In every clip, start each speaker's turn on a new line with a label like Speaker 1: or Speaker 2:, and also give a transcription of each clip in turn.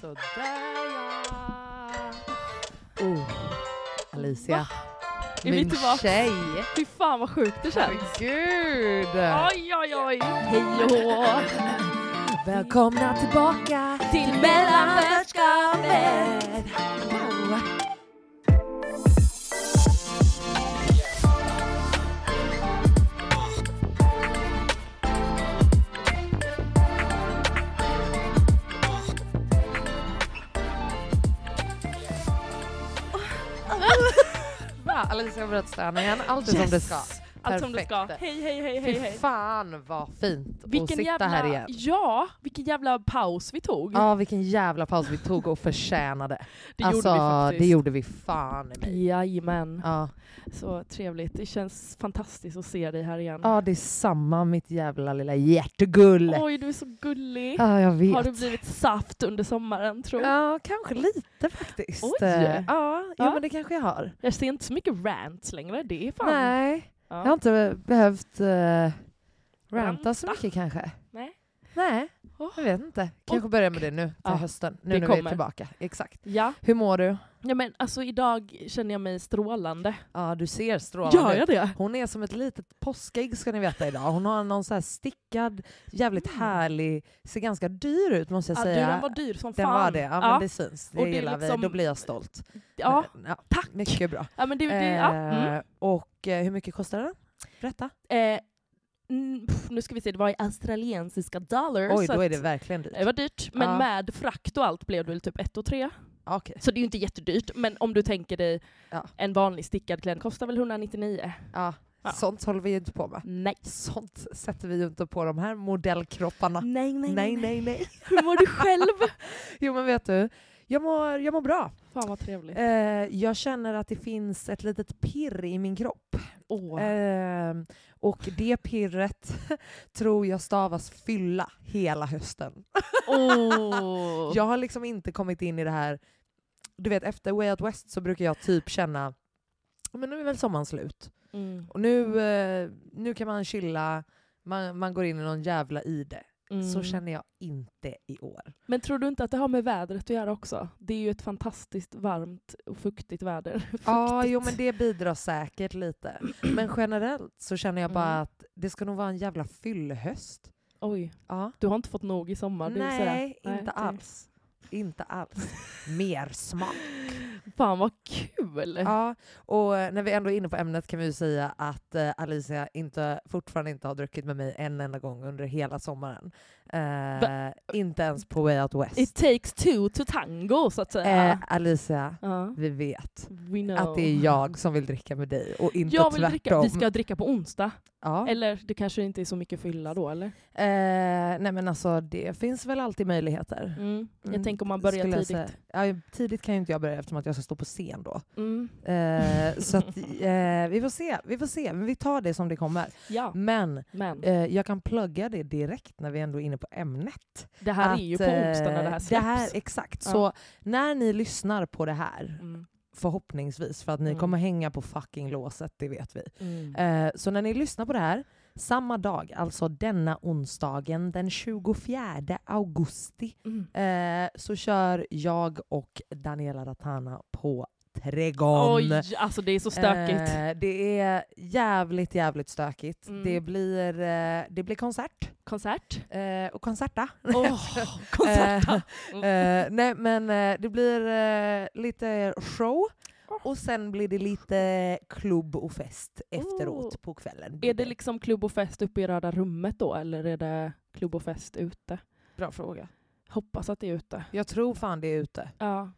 Speaker 1: Sådär ja. Oh, Alicia.
Speaker 2: Är vi
Speaker 1: Min
Speaker 2: tillbaka?
Speaker 1: tjej.
Speaker 2: Fy fan vad sjukt det känns.
Speaker 1: Gud.
Speaker 2: Oj oj oj. Hej.
Speaker 1: Välkomna tillbaka
Speaker 2: Till mellanvärldsskapet.
Speaker 1: Bra, Alicia har börjat stöna igen. Allt är som det ska.
Speaker 2: Allt som det ska. Hej hej hej hej
Speaker 1: Fy fan vad fint att
Speaker 2: Vilken
Speaker 1: sitta
Speaker 2: jävla,
Speaker 1: här igen.
Speaker 2: Ja, vilken jävla paus vi tog.
Speaker 1: Ja, vilken jävla paus vi tog och förtjänade.
Speaker 2: det
Speaker 1: alltså,
Speaker 2: gjorde vi faktiskt.
Speaker 1: det gjorde vi fan i mig.
Speaker 2: Jajamän.
Speaker 1: Ja.
Speaker 2: Så trevligt. Det känns fantastiskt att se dig här igen.
Speaker 1: ja, det är samma mitt jävla lilla hjärtegull.
Speaker 2: Oj, du är så gullig.
Speaker 1: Ja, jag vet.
Speaker 2: Har du blivit saft under sommaren tror jag?
Speaker 1: Ja, kanske lite faktiskt.
Speaker 2: Oj.
Speaker 1: Eh, Ja, jo,
Speaker 2: Ja.
Speaker 1: men det kanske jag har.
Speaker 2: Jag ser inte så mycket rants längre. Det är fan...
Speaker 1: Nej,
Speaker 2: Ja.
Speaker 1: Jag har inte behövt uh, ranta så mycket kanske.
Speaker 2: Nej.
Speaker 1: Nej. Jag vet inte. Kanske
Speaker 2: Och-
Speaker 1: börja med det nu till
Speaker 2: Ja,
Speaker 1: hösten. Nu när vi är
Speaker 2: kommer.
Speaker 1: tillbaka. Exakt.
Speaker 2: Ja.
Speaker 1: Hur mår du?
Speaker 2: ja, men alltså idag känner jag mig strålande.
Speaker 1: Ja, du ser strålande
Speaker 2: Gör jag det?
Speaker 1: Hon är som ett litet påskägg ska ni veta idag. Hon har någon så här stickad, jävligt
Speaker 2: Mm.
Speaker 1: härlig, ser ganska dyr ut måste jag
Speaker 2: Ja, du,
Speaker 1: säga.
Speaker 2: den var dyr som
Speaker 1: Den
Speaker 2: fan.
Speaker 1: var det, ja, men det syns. Det
Speaker 2: Och det
Speaker 1: gillar
Speaker 2: liksom-
Speaker 1: vi, då blir jag stolt.
Speaker 2: ja,
Speaker 1: Men, ja,
Speaker 2: tack.
Speaker 1: mycket bra.
Speaker 2: Ja, men det, det, ja. Mm.
Speaker 1: Eh, Och eh, hur mycket kostar den? Berätta.
Speaker 2: Eh, mm, pff, nu ska vi se, det var i australiensiska dollars.
Speaker 1: Oj, då är det verkligen dyrt.
Speaker 2: det var dyrt. Men
Speaker 1: Ja.
Speaker 2: med frakt och allt blev det väl typ ett och tre.
Speaker 1: Okej.
Speaker 2: Så det är ju inte jättedyrt. Men om du tänker dig
Speaker 1: Ja.
Speaker 2: en vanlig stickad klänning kostar väl 199?
Speaker 1: Ja.
Speaker 2: Ja.
Speaker 1: Sånt håller vi ju inte på med.
Speaker 2: Nej.
Speaker 1: Sånt sätter vi ju inte på de här modellkropparna.
Speaker 2: Nej, nej,
Speaker 1: Nej, nej, nej.
Speaker 2: Hur mår du själv?
Speaker 1: Jo men vet du, jag mår, jag mår bra.
Speaker 2: Fan vad trevligt.
Speaker 1: Eh, jag känner att det finns ett litet pirr i min kropp.
Speaker 2: Åh.
Speaker 1: Eh, och det pirret tror jag stavas fylla hela hösten.
Speaker 2: Åh.
Speaker 1: Jag har liksom inte kommit in i det här, du vet efter Way Out West så brukar jag typ känna, men nu är väl sommaren slut.
Speaker 2: Mm.
Speaker 1: Och nu, eh, nu kan man chilla, man, man går in i någon jävla ide. Så
Speaker 2: Mm.
Speaker 1: känner jag inte i år.
Speaker 2: Men tror du inte att det har med vädret att göra också? Det är ju ett fantastiskt varmt och fuktigt väder.
Speaker 1: Ja,
Speaker 2: Fuktigt.
Speaker 1: jo men det bidrar säkert lite. Men generellt så känner jag bara
Speaker 2: Mm.
Speaker 1: att det ska nog vara en jävla fyllhöst.
Speaker 2: Oj,
Speaker 1: Ja.
Speaker 2: du har inte fått nog i sommar?
Speaker 1: Nej, inte
Speaker 2: det-
Speaker 1: alls. Inte alls. Mer smak.
Speaker 2: Fan vad kul!
Speaker 1: Ja, och när vi ändå är inne på ämnet kan vi ju säga att eh, Alicia inte, fortfarande inte har druckit med mig en enda gång under hela sommaren. Eh, inte ens på Way Out West.
Speaker 2: It takes two to tango, så att säga.
Speaker 1: Eh, Alicia,
Speaker 2: ja.
Speaker 1: vi vet att det är jag som vill dricka med dig och inte
Speaker 2: Jag vill
Speaker 1: tvärtom.
Speaker 2: dricka. Vi ska dricka på onsdag.
Speaker 1: ja.
Speaker 2: Eller det kanske inte är så mycket fylla då, eller?
Speaker 1: Eh, nej men alltså det finns väl alltid möjligheter.
Speaker 2: Mm. Jag
Speaker 1: Mm,
Speaker 2: tänker om man börjar tidigt.
Speaker 1: säga. Ja, tidigt kan ju inte jag börja eftersom att jag ska stå på scen då.
Speaker 2: Mm.
Speaker 1: Eh, så att, eh, vi får se, vi får se. Men vi tar det som det kommer.
Speaker 2: Ja,
Speaker 1: Men
Speaker 2: men
Speaker 1: eh, jag kan plugga det direkt när vi ändå är inne på ämnet.
Speaker 2: det här
Speaker 1: att,
Speaker 2: är ju på
Speaker 1: eh,
Speaker 2: onsdag när det här
Speaker 1: Det
Speaker 2: släpps.
Speaker 1: här, exakt.
Speaker 2: Ja.
Speaker 1: Så när ni lyssnar på det här,
Speaker 2: Mm.
Speaker 1: förhoppningsvis, för att ni
Speaker 2: Mm.
Speaker 1: kommer hänga på fucking låset, det vet vi.
Speaker 2: Mm.
Speaker 1: Eh, så när ni lyssnar på det här, samma dag, alltså denna onsdagen den 24 augusti,
Speaker 2: Mm.
Speaker 1: eh, så kör jag och Daniela Ratana på Trädgården.
Speaker 2: Oj, alltså det är så stökigt.
Speaker 1: Eh, det är jävligt, jävligt stökigt.
Speaker 2: Mm.
Speaker 1: Det, blir, eh, det blir konsert.
Speaker 2: Konsert.
Speaker 1: Eh, och konserta.
Speaker 2: Åh, konserta.
Speaker 1: Eh, nej men eh, det blir lite show och sen blir det lite klubb och fest efteråt
Speaker 2: Oh.
Speaker 1: på kvällen.
Speaker 2: Är det liksom klubb och fest uppe i röda rummet då, eller är det klubb och fest ute?
Speaker 1: Bra fråga.
Speaker 2: Hoppas att det är ute.
Speaker 1: Jag tror fan det är ute.
Speaker 2: Ja.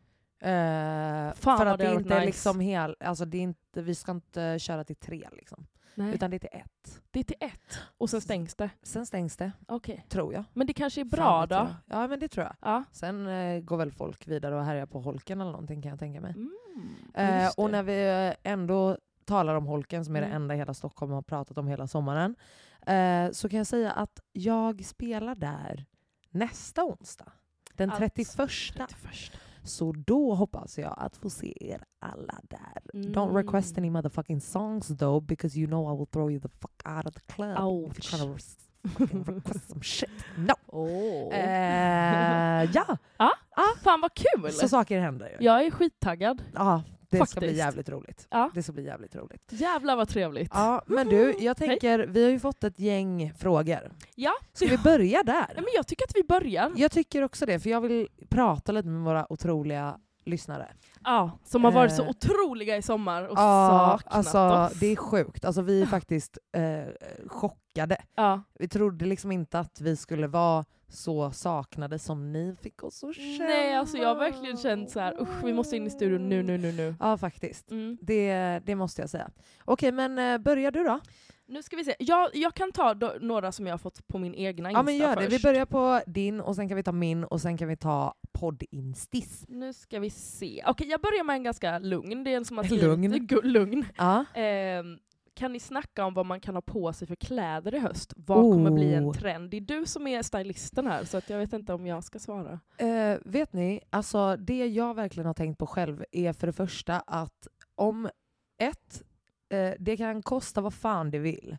Speaker 1: Eh,
Speaker 2: Fan
Speaker 1: för att
Speaker 2: det hade
Speaker 1: inte är
Speaker 2: nice.
Speaker 1: liksom hel, alltså det är inte, vi ska inte köra till tre liksom.
Speaker 2: Nej.
Speaker 1: Utan det är till ett.
Speaker 2: Det är till ett och sen stängs det.
Speaker 1: Sen stängs det,
Speaker 2: Okej.
Speaker 1: tror jag.
Speaker 2: Men det kanske är
Speaker 1: Fan
Speaker 2: bra
Speaker 1: vet
Speaker 2: då?
Speaker 1: Ja men det tror jag.
Speaker 2: Ja.
Speaker 1: Sen eh, går väl folk vidare och härjar på holken eller någonting kan jag tänka mig.
Speaker 2: Mm.
Speaker 1: Eh, och när vi eh, ändå talar om holken, som är det
Speaker 2: Mm.
Speaker 1: enda hela Stockholm har pratat om hela sommaren, eh, så kan jag säga att jag spelar där nästa onsdag. Den
Speaker 2: Alltså,
Speaker 1: 31.
Speaker 2: 31.
Speaker 1: Så då hoppas jag att få se er alla där. Don't
Speaker 2: Mm.
Speaker 1: request any motherfucking songs though because you know I will throw you the fuck out of the club. If
Speaker 2: Ouch.
Speaker 1: you're trying to request some shit. No!
Speaker 2: Åh.
Speaker 1: Eh, ja,
Speaker 2: Fan vad kul!
Speaker 1: så saker händer ju.
Speaker 2: Jag är skittaggad.
Speaker 1: Ja, det ska bli
Speaker 2: Faktiskt.
Speaker 1: jävligt roligt.
Speaker 2: Ja.
Speaker 1: Det ska bli jävligt roligt.
Speaker 2: Jävlar vad trevligt.
Speaker 1: Ja, men du, jag
Speaker 2: Hej.
Speaker 1: tänker, vi har ju fått ett gäng frågor.
Speaker 2: Ja.
Speaker 1: Ska vi börja där?
Speaker 2: Nej, men jag tycker att vi börjar.
Speaker 1: Jag tycker också det, för jag vill prata lite med våra otroliga lyssnare.
Speaker 2: Ja, som har varit så
Speaker 1: Eh.
Speaker 2: otroliga i sommar och
Speaker 1: Ja,
Speaker 2: saknat
Speaker 1: alltså
Speaker 2: oss.
Speaker 1: det är sjukt. Alltså vi är faktiskt eh, chockade.
Speaker 2: Ja.
Speaker 1: Vi trodde liksom inte att vi skulle vara så saknade som ni fick oss att känna.
Speaker 2: Nej, alltså jag har verkligen känt så här, usch vi måste in i studion nu, nu, nu, nu.
Speaker 1: Ja, faktiskt.
Speaker 2: Mm.
Speaker 1: Det, det måste jag säga. Okej, men eh, börjar du då?
Speaker 2: Nu ska vi se. Jag, jag kan ta då, några som jag har fått på min egna Insta
Speaker 1: Ja, men gör det. Vi
Speaker 2: först.
Speaker 1: börjar på din, och sen kan vi ta min, och sen kan vi ta poddinstis.
Speaker 2: Nu ska vi se. Okej, jag börjar med en ganska lugn. Det är en som har
Speaker 1: Lugn.
Speaker 2: skrivit... Lugn.
Speaker 1: Ja.
Speaker 2: Ehm, kan ni snacka om vad man kan ha på sig för kläder i höst? Vad kommer bli en
Speaker 1: Oh.
Speaker 2: trend? Det är du som är stylisten här, så att jag vet inte om jag ska svara.
Speaker 1: Eh, vet ni, alltså det jag verkligen har tänkt på själv är för det första att om ett, eh, det kan kosta vad fan det vill.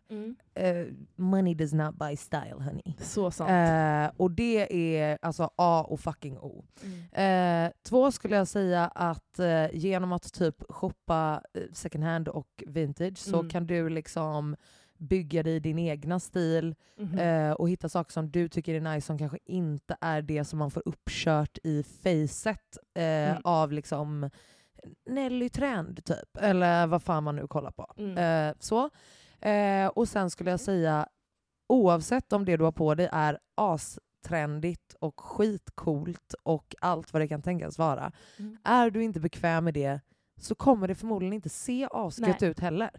Speaker 1: Eh, money does not buy style honey.
Speaker 2: Så sant.
Speaker 1: Eh, och det är alltså A och fucking O.
Speaker 2: Mm.
Speaker 1: Eh, två skulle jag säga att eh, genom att typ shoppa eh, second hand och vintage så
Speaker 2: Mm.
Speaker 1: kan du liksom bygga dig din egna stil
Speaker 2: Mhm.
Speaker 1: eh, och hitta saker som du tycker är nice som kanske inte är det som man får uppkört i facet eh,
Speaker 2: Mm.
Speaker 1: av liksom Nelly Trend typ, eller vad fan man nu kollar på.
Speaker 2: Mm.
Speaker 1: Eh, så. Eh, och sen skulle jag säga, oavsett om det du har på dig är astrendigt och skitcoolt och allt vad det kan tänkas vara,
Speaker 2: Mm.
Speaker 1: är du inte bekväm med det så kommer det förmodligen inte se asgött ut heller.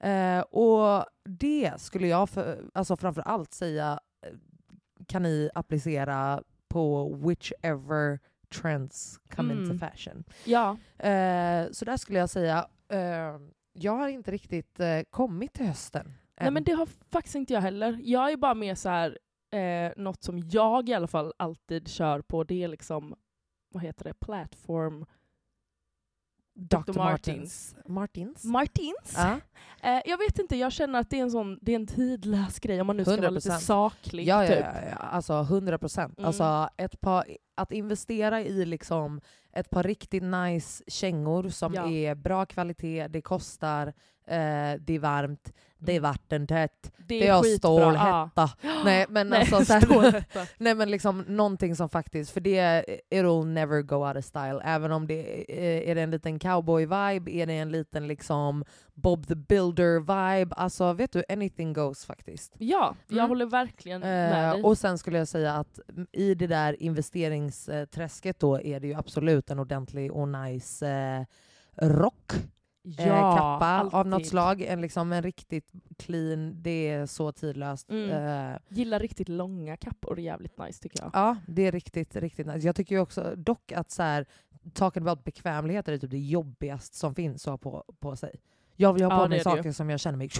Speaker 1: Eh, och det skulle jag för, alltså framför allt säga eh, kan ni applicera på whichever trends come
Speaker 2: Mm.
Speaker 1: into fashion.
Speaker 2: Ja.
Speaker 1: Eh, så där skulle jag säga, eh, jag har inte riktigt eh, kommit till hösten.
Speaker 2: Nej
Speaker 1: än.
Speaker 2: men det har faktiskt inte jag heller. Jag är bara mer så här, eh, något som jag i alla fall alltid kör på, det är liksom, vad heter det, platform
Speaker 1: Dr.
Speaker 2: Dr.
Speaker 1: Martins. Martins?
Speaker 2: Martins.
Speaker 1: Ja.
Speaker 2: Eh, jag vet inte, jag känner att det är en sån, det är en tidlös grej om man nu ska vara lite
Speaker 1: 100%.
Speaker 2: saklig.
Speaker 1: Ja, ja,
Speaker 2: typ.
Speaker 1: ja, ja, alltså 100 procent.
Speaker 2: Mm.
Speaker 1: Alltså, ett par, att investera i liksom ett par riktigt nice kängor som
Speaker 2: Ja.
Speaker 1: är bra kvalitet, det kostar, eh, det är varmt, det är vattentätt,
Speaker 2: Det
Speaker 1: det
Speaker 2: är
Speaker 1: har
Speaker 2: skitbra.
Speaker 1: stålhätta. Nej men
Speaker 2: Nej,
Speaker 1: alltså så här. Nej men liksom någonting som faktiskt, för det it'll never go out of style. Även om det är, är det en liten cowboy-vibe, är det en liten liksom Bob the Builder-vibe. Alltså vet du, anything goes faktiskt.
Speaker 2: Ja, jag
Speaker 1: Mm.
Speaker 2: håller verkligen med
Speaker 1: Eh,
Speaker 2: dig.
Speaker 1: och sen skulle jag säga att i det där investeringsträsket då är det ju absolut en ordentlig och nice eh, rock.
Speaker 2: ja,
Speaker 1: eh, kappa av något
Speaker 2: alltid.
Speaker 1: slag. En, liksom, en riktigt clean, det är så tidlöst.
Speaker 2: Mm.
Speaker 1: Eh,
Speaker 2: Gillar riktigt långa kappor, det är jävligt nice tycker jag.
Speaker 1: Ja, det är riktigt, riktigt nice. Jag tycker ju också dock att så här, talking about bekvämligheter är typ det jobbigaste som finns att ha på, på sig. Jag vill ha
Speaker 2: Ja,
Speaker 1: på
Speaker 2: det
Speaker 1: mig saker som jag känner mig...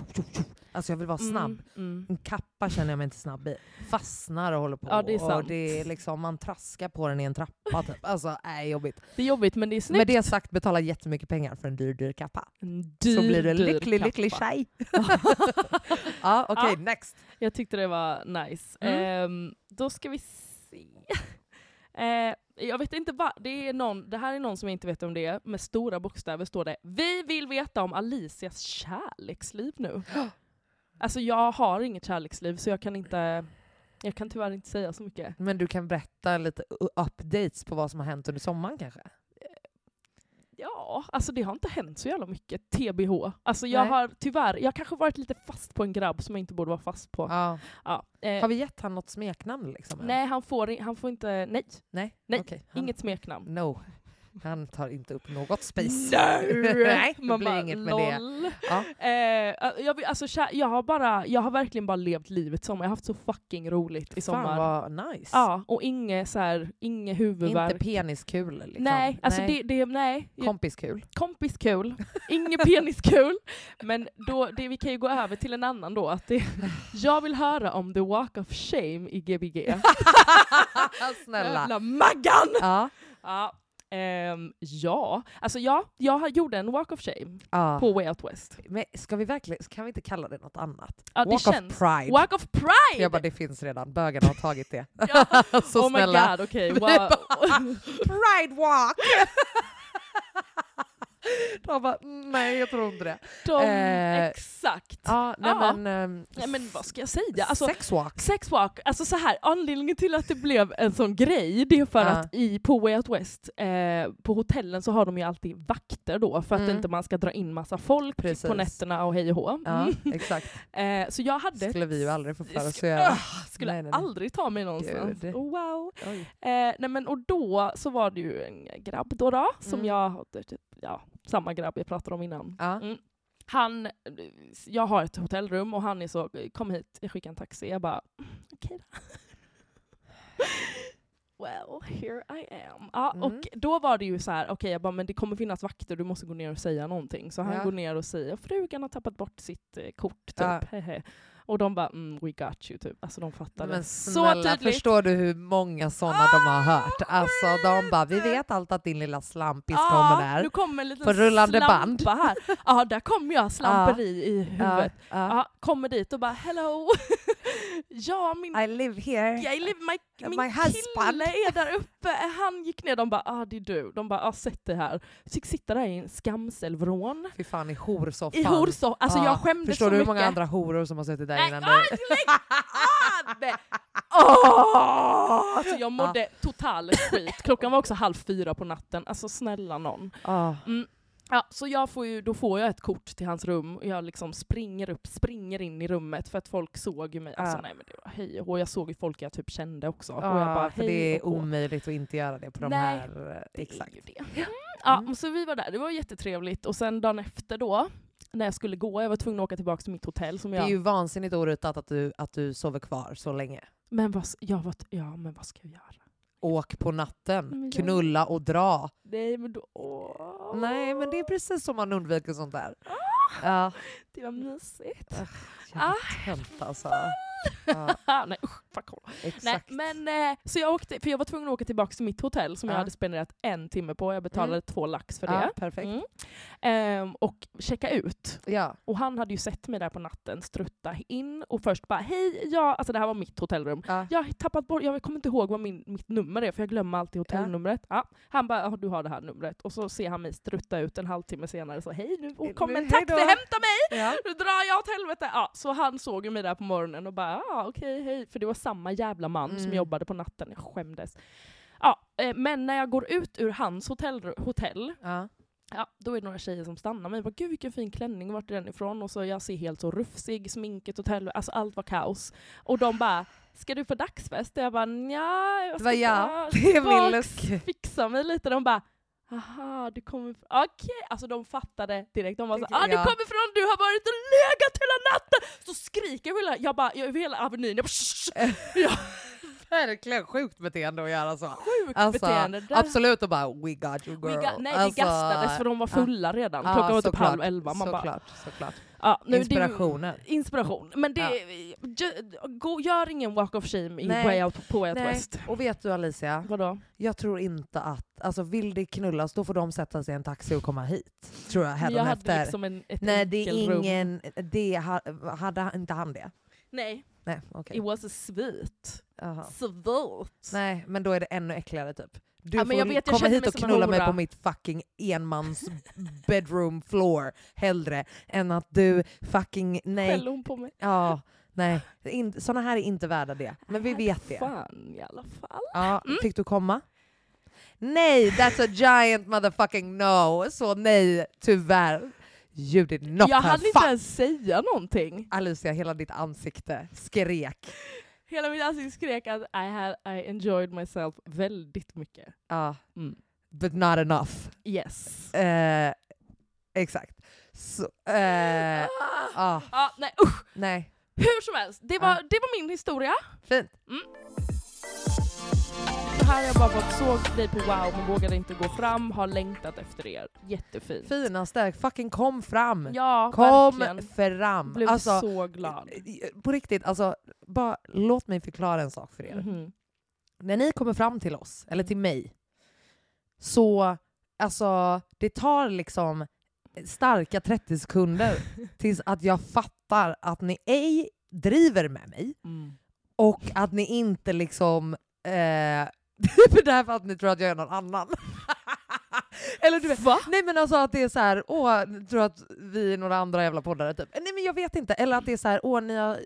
Speaker 1: Alltså jag vill vara snabb.
Speaker 2: Mm, mm.
Speaker 1: En kappa känner jag mig inte snabb i. Fastnar och håller på.
Speaker 2: Ja, det är
Speaker 1: och
Speaker 2: sant.
Speaker 1: det är liksom, man traskar på den i en trappa. Typ. Alltså, är jobbigt.
Speaker 2: Det är jobbigt men det är snyggt.
Speaker 1: Med det sagt, betala jättemycket pengar för en dyr, dyr kappa.
Speaker 2: En
Speaker 1: så
Speaker 2: dyr,
Speaker 1: blir du en
Speaker 2: dyr
Speaker 1: lycklig, lycklig tjej. ja, okej,
Speaker 2: Ja.
Speaker 1: next.
Speaker 2: Jag tyckte det var nice.
Speaker 1: Mm.
Speaker 2: Ehm, då ska vi se. Eh, jag vet inte vad, det, är någon, det här är någon som jag inte vet om det är, med stora bokstäver står det Vi vill veta om Alicias kärleksliv nu. Alltså jag har inget kärleksliv så jag kan inte, jag kan tyvärr inte säga så mycket.
Speaker 1: Men du kan berätta lite updates på vad som har hänt under sommaren kanske?
Speaker 2: Ja, alltså det har inte hänt så jävla mycket. TBH. Alltså jag
Speaker 1: Nej.
Speaker 2: har tyvärr, jag har kanske varit lite fast på en grabb som jag inte borde vara fast på.
Speaker 1: Ja.
Speaker 2: Ja. Eh,
Speaker 1: Har vi gett han något smeknamn? Liksom,
Speaker 2: nej, han får, han får inte, nej,
Speaker 1: Nej?
Speaker 2: Nej,
Speaker 1: han-
Speaker 2: inget smeknamn.
Speaker 1: No. Han tar inte upp något space.
Speaker 2: Nej,
Speaker 1: Nej, det
Speaker 2: Man
Speaker 1: blir
Speaker 2: bara,
Speaker 1: inget med det. Ja.
Speaker 2: Eh, jag, alltså, jag, har bara, jag har verkligen bara levt livet som jag har haft så fucking roligt i sommar.
Speaker 1: Fan vad nice.
Speaker 2: Ja, och inget inget huvudvärk.
Speaker 1: Inte peniskul liksom.
Speaker 2: Nej, alltså Det, det, nej.
Speaker 1: Kompiskul.
Speaker 2: Kompiskul, inget peniskul. Men då, det, vi kan ju gå över till en annan då. Att det, jag vill höra om the walk of shame i Gbg.
Speaker 1: Snälla.
Speaker 2: Jävla Maggan!
Speaker 1: Ja.
Speaker 2: Ja, ehm, ja. alltså ja, jag gjorde en walk of shame
Speaker 1: ja.
Speaker 2: på Way Out West.
Speaker 1: Men ska vi verkligen, kan vi inte kalla det något annat?
Speaker 2: Det
Speaker 1: Walk
Speaker 2: känns-
Speaker 1: of pride.
Speaker 2: Walk of pride!
Speaker 1: Jag bara, det finns redan. Bögarna har tagit det.
Speaker 2: Ja.
Speaker 1: Så
Speaker 2: oh my
Speaker 1: snälla.
Speaker 2: god, okej.
Speaker 1: Vi
Speaker 2: wow.
Speaker 1: Pride walk! De bara, "Mm, nej jag tror inte det.
Speaker 2: De,
Speaker 1: Eh,
Speaker 2: exakt.
Speaker 1: Ja, nej
Speaker 2: Ja.
Speaker 1: men... ehm,
Speaker 2: Nej, men vad ska jag säga? Alltså,
Speaker 1: sex walk.
Speaker 2: Sexwalk, alltså så här, anledningen till att det blev en sån grej, det är för
Speaker 1: Ja.
Speaker 2: att i, på Way Out West, eh, på hotellen så har de ju alltid vakter då, för att
Speaker 1: Mm.
Speaker 2: inte man ska dra in massa folk
Speaker 1: Precis.
Speaker 2: på nätterna och hej och hå.
Speaker 1: Ja,
Speaker 2: Mm.
Speaker 1: exakt.
Speaker 2: Eh, så jag hade...
Speaker 1: skulle vi ju aldrig få för oss att göra.
Speaker 2: Skulle
Speaker 1: Nej, nej,
Speaker 2: aldrig ta mig någonstans.
Speaker 1: Gud.
Speaker 2: Wow. Eh, nej men, och då så var det ju en grabb då, då som
Speaker 1: Mm.
Speaker 2: jag ja, samma grabb jag pratade om innan.
Speaker 1: Ja.
Speaker 2: Mm. Han, jag har ett hotellrum och han är så, kom hit, jag skickar en taxi. Jag bara, okej då. Well, here I am. Ja,
Speaker 1: Mm.
Speaker 2: Och då var det ju så här, okej jag bara, men det kommer finnas vakter, du måste gå ner och säga någonting. Så han
Speaker 1: Ja.
Speaker 2: går ner och säger, frugan har tappat bort sitt eh, kort, typ.
Speaker 1: Ja.
Speaker 2: Och de bara, mm, we got you, typ. Alltså de fattade.
Speaker 1: Men
Speaker 2: så
Speaker 1: snälla,
Speaker 2: tydligt.
Speaker 1: förstår du hur många sådana de har hört? Alltså de bara, vi vet allt att din lilla slampis kommer där.
Speaker 2: nu kommer en liten
Speaker 1: På rullande band.
Speaker 2: här. Ja, där kommer jag, slamperi i huvudet.
Speaker 1: Ja,
Speaker 2: Ja, kommer dit och bara hello. ja, min
Speaker 1: I live here.
Speaker 2: jag live, my, min
Speaker 1: My husband.
Speaker 2: kille är där uppe. Han gick ner, de bara ah det är du. De bara ah, sätt dig här. Fick sitta där i en skamselvrån.
Speaker 1: Fy fan i horsoffan.
Speaker 2: I horso. Alltså
Speaker 1: Ja.
Speaker 2: jag skämdes
Speaker 1: Förstår
Speaker 2: så
Speaker 1: du hur
Speaker 2: mycket.
Speaker 1: många andra horor som har suttit där
Speaker 2: Nej,
Speaker 1: innan
Speaker 2: aj,
Speaker 1: dig?
Speaker 2: lägg! Åh! Alltså jag mådde total skit. Klockan var också halv fyra på natten. Alltså snälla någon.
Speaker 1: Ah.
Speaker 2: Mm. Ja, så jag får ju, då får jag ett kort till hans rum och jag liksom springer upp, springer in i rummet för att folk såg ju mig. Alltså
Speaker 1: Ja.
Speaker 2: nej men det var hej och. Jag såg ju folk jag typ kände också. och
Speaker 1: Ja,
Speaker 2: jag bara,
Speaker 1: för det är
Speaker 2: och
Speaker 1: omöjligt att inte göra det på de
Speaker 2: Nej,
Speaker 1: här... eh,
Speaker 2: Det är
Speaker 1: Exakt.
Speaker 2: ju det. Mm. Ja,
Speaker 1: Mm.
Speaker 2: så vi var där, det var jättetrevligt. Och sen dagen efter då, när jag skulle gå, jag var tvungen att åka tillbaka till mitt hotell som
Speaker 1: Det
Speaker 2: jag...
Speaker 1: är ju vansinnigt orutat att du, att du sover kvar så länge.
Speaker 2: Men vad, jag var, ja, men vad ska jag göra?
Speaker 1: Åk på natten, knulla och dra.
Speaker 2: Nej men då... Åh.
Speaker 1: Nej, men det är precis som man undviker sånt där.
Speaker 2: Ah.
Speaker 1: Ja,
Speaker 2: Det var mysigt.
Speaker 1: jävla
Speaker 2: Ah,
Speaker 1: tönt alltså.
Speaker 2: Nej usch, fuck all. Nej, men, eh, så jag åkte, för jag var tvungen att åka tillbaka till mitt hotell som jag
Speaker 1: Ja.
Speaker 2: hade spenderat en timme på. Jag betalade
Speaker 1: Mm.
Speaker 2: två lax för
Speaker 1: ja,
Speaker 2: det.
Speaker 1: perfekt.
Speaker 2: Mm. Ehm, och checka ut.
Speaker 1: Ja.
Speaker 2: Och han hade ju sett mig där på natten strutta in och först bara hej, ja, alltså det här var mitt hotellrum.
Speaker 1: Ja.
Speaker 2: Jag har tappat bort, jag kommer inte ihåg vad min, mitt nummer är för jag glömmer alltid hotellnumret. Han bara, "Ja, du har det här numret. Och så ser han mig strutta ut en halvtimme senare så hej nu och kom
Speaker 1: Nu,
Speaker 2: en taxi,
Speaker 1: då."
Speaker 2: hämta mig!
Speaker 1: Ja.
Speaker 2: Nu drar jag åt helvete! Ja, så han såg mig där på morgonen och bara ja okej hej, för det var samma jävla man som
Speaker 1: Mm.
Speaker 2: jobbade på natten, jag skämdes. Ja, eh, men när jag går ut ur hans hotell, hotell
Speaker 1: Ja.
Speaker 2: Ja, då är det några tjejer som stannar mig. Bara, Gud vilken fin klänning, vart är den ifrån? Och så jag ser helt så rufsig, sminket, hotell, alltså allt var kaos. Och de bara, ska du på dagsfest? Och jag bara, nja, jag
Speaker 1: Det
Speaker 2: ska
Speaker 1: var jag,
Speaker 2: bara
Speaker 1: det är min
Speaker 2: fixa mig lite. De bara, Aha, du kommer. Okej! Alltså de fattade direkt. De var så ah, du
Speaker 1: Ja.
Speaker 2: kommer från, du har varit och legat natten! Så skriker jag hela, jag bara, jag över hela avenyn, jag bara, "Shh, shh." jag,
Speaker 1: verkligen sjukt beteende att göra så.
Speaker 2: Sjukt
Speaker 1: Alltså,
Speaker 2: beteende. Där-
Speaker 1: Absolut och bara we got you girl.
Speaker 2: ga- nej,
Speaker 1: alltså,
Speaker 2: det gastades för de var fulla redan. Klockan var typ
Speaker 1: såklart,
Speaker 2: halv elva. Man bara,
Speaker 1: såklart, såklart.
Speaker 2: ja, nu, det-
Speaker 1: Inspirationen.
Speaker 2: inspiration. Men det, ju- gå, gör ingen walk of shame i. Way Out, på Way Out. West.
Speaker 1: Och vet du Alicia,
Speaker 2: Vadå?
Speaker 1: jag tror inte att, alltså vill det knullas då får de sätta sig i en taxi och komma hit. Tror jag
Speaker 2: jag hade liksom en, ett
Speaker 1: Nej det är ingen, det ha- hade inte han det?
Speaker 2: Nej,
Speaker 1: Nej okej.
Speaker 2: it was a.
Speaker 1: Jaha.
Speaker 2: Sweet.
Speaker 1: Nej men då är det ännu äckligare typ. Du
Speaker 2: Ja,
Speaker 1: får
Speaker 2: vet,
Speaker 1: komma hit och knulla mig på mitt fucking enmans bedroom floor hellre än att du fucking, nej,
Speaker 2: Skäller hon på mig?
Speaker 1: ja, nej. In, såna här är inte värda det. Men vi vet det.
Speaker 2: Fan i alla fall.
Speaker 1: Ja,
Speaker 2: Mm.
Speaker 1: Fick du komma? Nej, that's a giant motherfucking no. Så nej, tyvärr. You did not
Speaker 2: jag hade inte ens säga någonting.
Speaker 1: Alicia, hela ditt ansikte skrek.
Speaker 2: Hela mitt ansikte skrek att I, had, I enjoyed myself väldigt mycket.
Speaker 1: Ja,
Speaker 2: Mm.
Speaker 1: but not enough.
Speaker 2: Yes.
Speaker 1: Eh, exakt. Så,
Speaker 2: Ja, nej usch!
Speaker 1: nej,
Speaker 2: Hur som helst, det var, det var min historia.
Speaker 1: fint.
Speaker 2: Så här har jag bara fått såg dig på wow men vågade inte gå fram, har längtat efter er. Jättefint.
Speaker 1: Finaste, fucking kom fram.
Speaker 2: Ja,
Speaker 1: Kom
Speaker 2: verkligen.
Speaker 1: fram.
Speaker 2: Blev
Speaker 1: Alltså,
Speaker 2: så glad.
Speaker 1: på riktigt, alltså, bara låt mig förklara en sak för er.
Speaker 2: Mhm.
Speaker 1: när ni kommer fram till oss, eller till mig, så alltså, det tar liksom starka 30 sekunder tills att jag fattar att ni ej driver med mig
Speaker 2: Mm.
Speaker 1: och att ni inte liksom... Eh, för det här för att ni tror att jag är någon annan. eller du vet,
Speaker 2: Va?
Speaker 1: nej men alltså att det är så här, åh, ni tror att vi är några andra jävla poddare typ. Nej men jag vet inte. Eller att det är så här, åh ni har,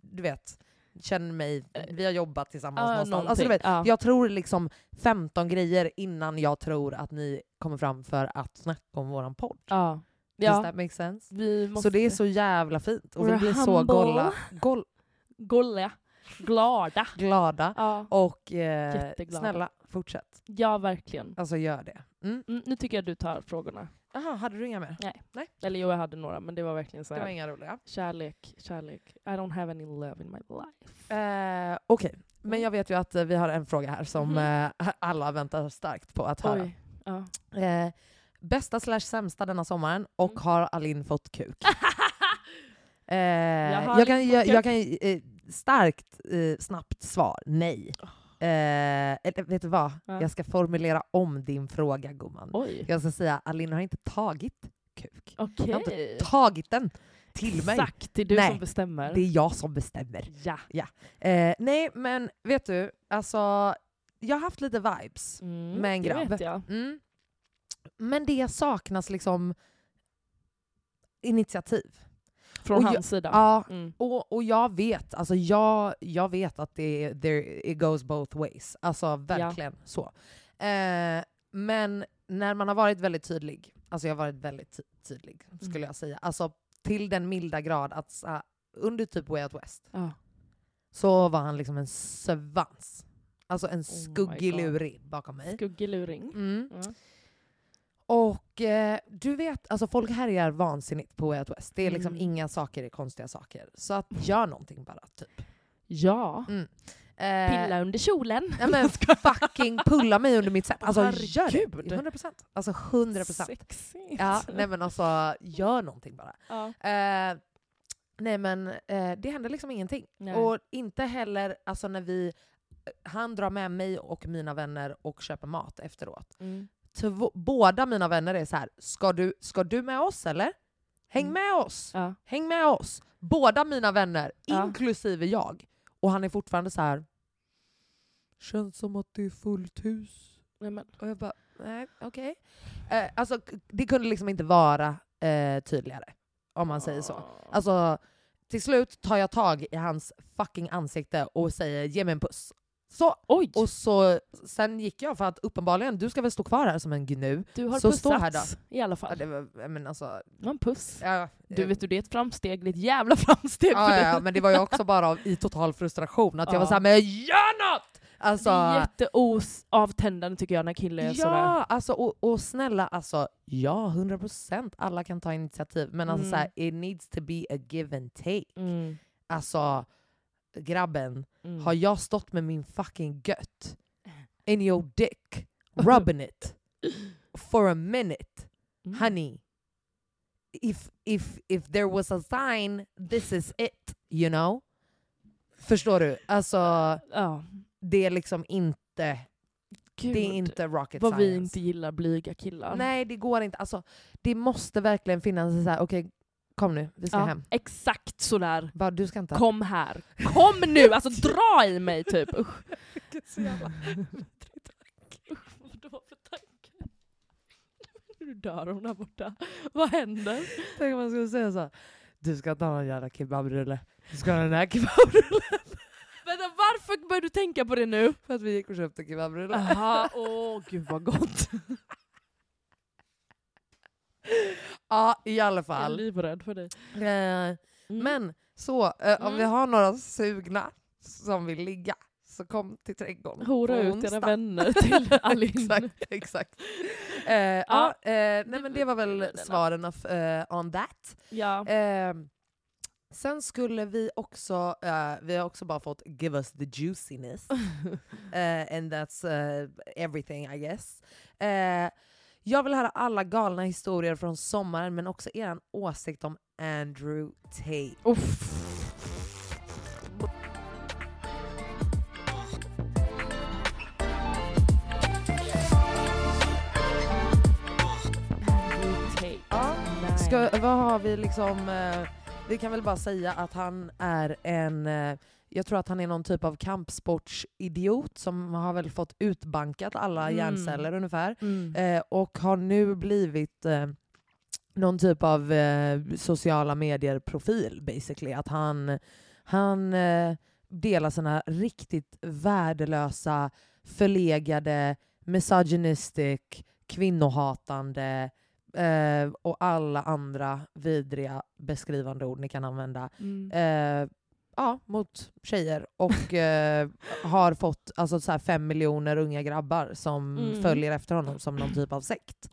Speaker 1: du vet, känner mig, vi har jobbat tillsammans
Speaker 2: Ja,
Speaker 1: någonstans. Alltså, du vet,
Speaker 2: ja.
Speaker 1: jag tror liksom 15 grejer innan jag tror att ni kommer fram för att snacka om våran podd.
Speaker 2: ja.
Speaker 1: Does
Speaker 2: ja.
Speaker 1: that make sense?
Speaker 2: Vi.
Speaker 1: Så det är så jävla fint och vi
Speaker 2: We're
Speaker 1: blir så
Speaker 2: humble.
Speaker 1: golla, gol,
Speaker 2: Golla. Glada.
Speaker 1: glada.
Speaker 2: Ja.
Speaker 1: Och eh, snälla, fortsätt.
Speaker 2: ja, verkligen.
Speaker 1: Alltså gör det. Mm.
Speaker 2: Mm, nu tycker jag du tar frågorna.
Speaker 1: Jaha, hade du inga mer?
Speaker 2: Eller jo, jag hade några, men det var verkligen så
Speaker 1: Det var
Speaker 2: här.
Speaker 1: inga roliga.
Speaker 2: Kärlek, kärlek. I don't have any love in my life.
Speaker 1: Eh, Okej, men jag vet ju att eh, vi har en fråga här som
Speaker 2: Mhm.
Speaker 1: eh, alla väntar starkt på att höra.
Speaker 2: Ja.
Speaker 1: Eh, bästa slash sämsta denna sommaren och
Speaker 2: Mm.
Speaker 1: har Alin fått kuk? Eh,
Speaker 2: har
Speaker 1: jag, kan, jag, jag kan eh, starkt eh, snabbt svar, nej. Eh, eller vet du vad?
Speaker 2: Ja.
Speaker 1: Jag ska formulera om din fråga gumman.
Speaker 2: Oj.
Speaker 1: Jag ska säga Alin har inte tagit kuk.
Speaker 2: Okej.
Speaker 1: Jag har inte tagit den till mig.
Speaker 2: Exakt, det är du
Speaker 1: Nej,
Speaker 2: som bestämmer.
Speaker 1: Det är jag som bestämmer.
Speaker 2: Ja.
Speaker 1: Eh, nej, men vet du, alltså, jag har haft lite vibes.
Speaker 2: Mm,
Speaker 1: Med en
Speaker 2: det
Speaker 1: grabb.
Speaker 2: jag.
Speaker 1: Mm. Men det saknas liksom initiativ.
Speaker 2: Från
Speaker 1: Och
Speaker 2: hans
Speaker 1: jag-
Speaker 2: sida.
Speaker 1: Ja,
Speaker 2: Mm.
Speaker 1: och, och jag vet, alltså jag, jag vet att det there, it goes both ways. Alltså verkligen så. Eh, men när man har varit väldigt tydlig, alltså jag har varit väldigt ty- tydlig skulle
Speaker 2: Mm.
Speaker 1: jag säga, alltså till den milda grad att här, under typ Way Out West
Speaker 2: Ja.
Speaker 1: så var han liksom en svans. Alltså en
Speaker 2: Oh my
Speaker 1: skuggig
Speaker 2: God.
Speaker 1: lurig bakom mig.
Speaker 2: Skuggluring.
Speaker 1: Mm.
Speaker 2: Ja.
Speaker 1: Och eh, du vet, alltså folk härjar vansinnigt på Way Out West. Det är liksom
Speaker 2: Mm.
Speaker 1: inga saker är konstiga saker. Så att gör någonting bara, typ.
Speaker 2: ja.
Speaker 1: Eh,
Speaker 2: Pilla under kjolen.
Speaker 1: Nej men fucking pulla mig under mitt sätt. Alltså gör det. 100 procent. Alltså 100 procent.
Speaker 2: Sexigt.
Speaker 1: Ja, nej men alltså gör någonting bara.
Speaker 2: Ja.
Speaker 1: Eh, nej men eh, det händer liksom ingenting.
Speaker 2: Nej.
Speaker 1: Och inte heller alltså när vi, han drar med mig och mina vänner och köper mat efteråt.
Speaker 2: Mm.
Speaker 1: Två, båda mina vänner är så här: ska du, ska du med oss eller? Häng
Speaker 2: Mm.
Speaker 1: med oss!
Speaker 2: Ja.
Speaker 1: Häng med oss! Båda mina vänner,
Speaker 2: Ja.
Speaker 1: inklusive jag. Och han är fortfarande så här. känns som att det är fullt hus.
Speaker 2: Nej, men.
Speaker 1: Och jag bara, nej okej. Eh, alltså det kunde liksom inte vara eh, tydligare. Om man säger så. Alltså till slut tar jag tag i hans fucking ansikte och säger ge mig en puss. Så,
Speaker 2: Oj!
Speaker 1: och så, sen gick jag för att uppenbarligen, du ska väl stå kvar här som en gnu.
Speaker 2: du har
Speaker 1: så stå här då.
Speaker 2: i alla
Speaker 1: Ja,
Speaker 2: fall.
Speaker 1: det var, men alltså,
Speaker 2: Det var en puss.
Speaker 1: ja,
Speaker 2: Du
Speaker 1: eh,
Speaker 2: vet du, det är ett framsteg. Det är ett jävla framsteg
Speaker 1: ja, ja, ja, men det var ju också bara av, i total frustration. Att jag
Speaker 2: Ja.
Speaker 1: var såhär, men gör något! Alltså,
Speaker 2: det är jätteavtändande tycker jag när killar är sådär.
Speaker 1: ja, alltså, och, och snälla, alltså, ja 100% alla kan ta initiativ. Men alltså
Speaker 2: Mm.
Speaker 1: såhär, it needs to be a give and take.
Speaker 2: Mm.
Speaker 1: Alltså, grabben
Speaker 2: Mm.
Speaker 1: har jag stått med min fucking gött in your dick, rubbing it for a minute.
Speaker 2: Mm.
Speaker 1: Honey, if, if, if there was a sign, this is it, you know? Förstår du? Alltså,
Speaker 2: Ja.
Speaker 1: det är liksom inte,
Speaker 2: Gud,
Speaker 1: det är inte rocket
Speaker 2: vad vi
Speaker 1: science.
Speaker 2: inte gillar blyga killar.
Speaker 1: Nej, det går inte. Alltså, det måste verkligen finnas en så här, okej, kom nu, vi ska
Speaker 2: ja,
Speaker 1: hem.
Speaker 2: Exakt sådär.
Speaker 1: Bara, du ska inte...
Speaker 2: Kom här. Kom nu! Alltså dra i mig typ. Usch.
Speaker 1: så jävla...
Speaker 2: Vad var för tanke? Nu dör hon där borta. Vad händer?
Speaker 1: Tänk om man skulle säga så här, du ska inte ha någon jävla kebabrulle. Du ska ha den här kebabrullen.
Speaker 2: Vänta, varför börjar du tänka på det nu?
Speaker 1: För att vi gick och köpte kebabrulle.
Speaker 2: Jaha, åh gud vad gott.
Speaker 1: Ja, i alla
Speaker 2: Jag är
Speaker 1: fall.
Speaker 2: livrädd för dig.
Speaker 1: Eh,
Speaker 2: Mm.
Speaker 1: Men så, eh, om
Speaker 2: Mm.
Speaker 1: vi har några sugna som vill ligga, så kom till trädgården
Speaker 2: Hora ut
Speaker 1: onsdag.
Speaker 2: era vänner till Alin.
Speaker 1: exakt, exakt. Eh, ja, eh, nej men det var väl svaren of, eh, on that.
Speaker 2: Ja.
Speaker 1: Eh, sen skulle vi också, eh, vi har också bara fått give us the juiciness. Eh, and that's eh, everything I guess. Jag vill höra alla galna historier från sommaren men också er åsikt om Andrew Tate.
Speaker 2: Uff.
Speaker 1: Ska, vad har vi liksom, eh, vi kan väl bara säga att han är en, eh, jag tror att han är någon typ av kampsportsidiot som har väl fått utbankat alla
Speaker 2: Mm.
Speaker 1: hjärnceller ungefär.
Speaker 2: Mm.
Speaker 1: Eh, och har nu blivit eh, någon typ av eh, sociala medier-profil basically. Att han, han eh, delar sina riktigt värdelösa, förlegade, misogynistic, kvinnohatande eh, och alla andra vidriga beskrivande ord ni kan använda
Speaker 2: Mm.
Speaker 1: Ja, mot tjejer och eh, har fått alltså, så här fem miljoner unga grabbar som
Speaker 2: Mm.
Speaker 1: följer efter honom som någon typ av sekt.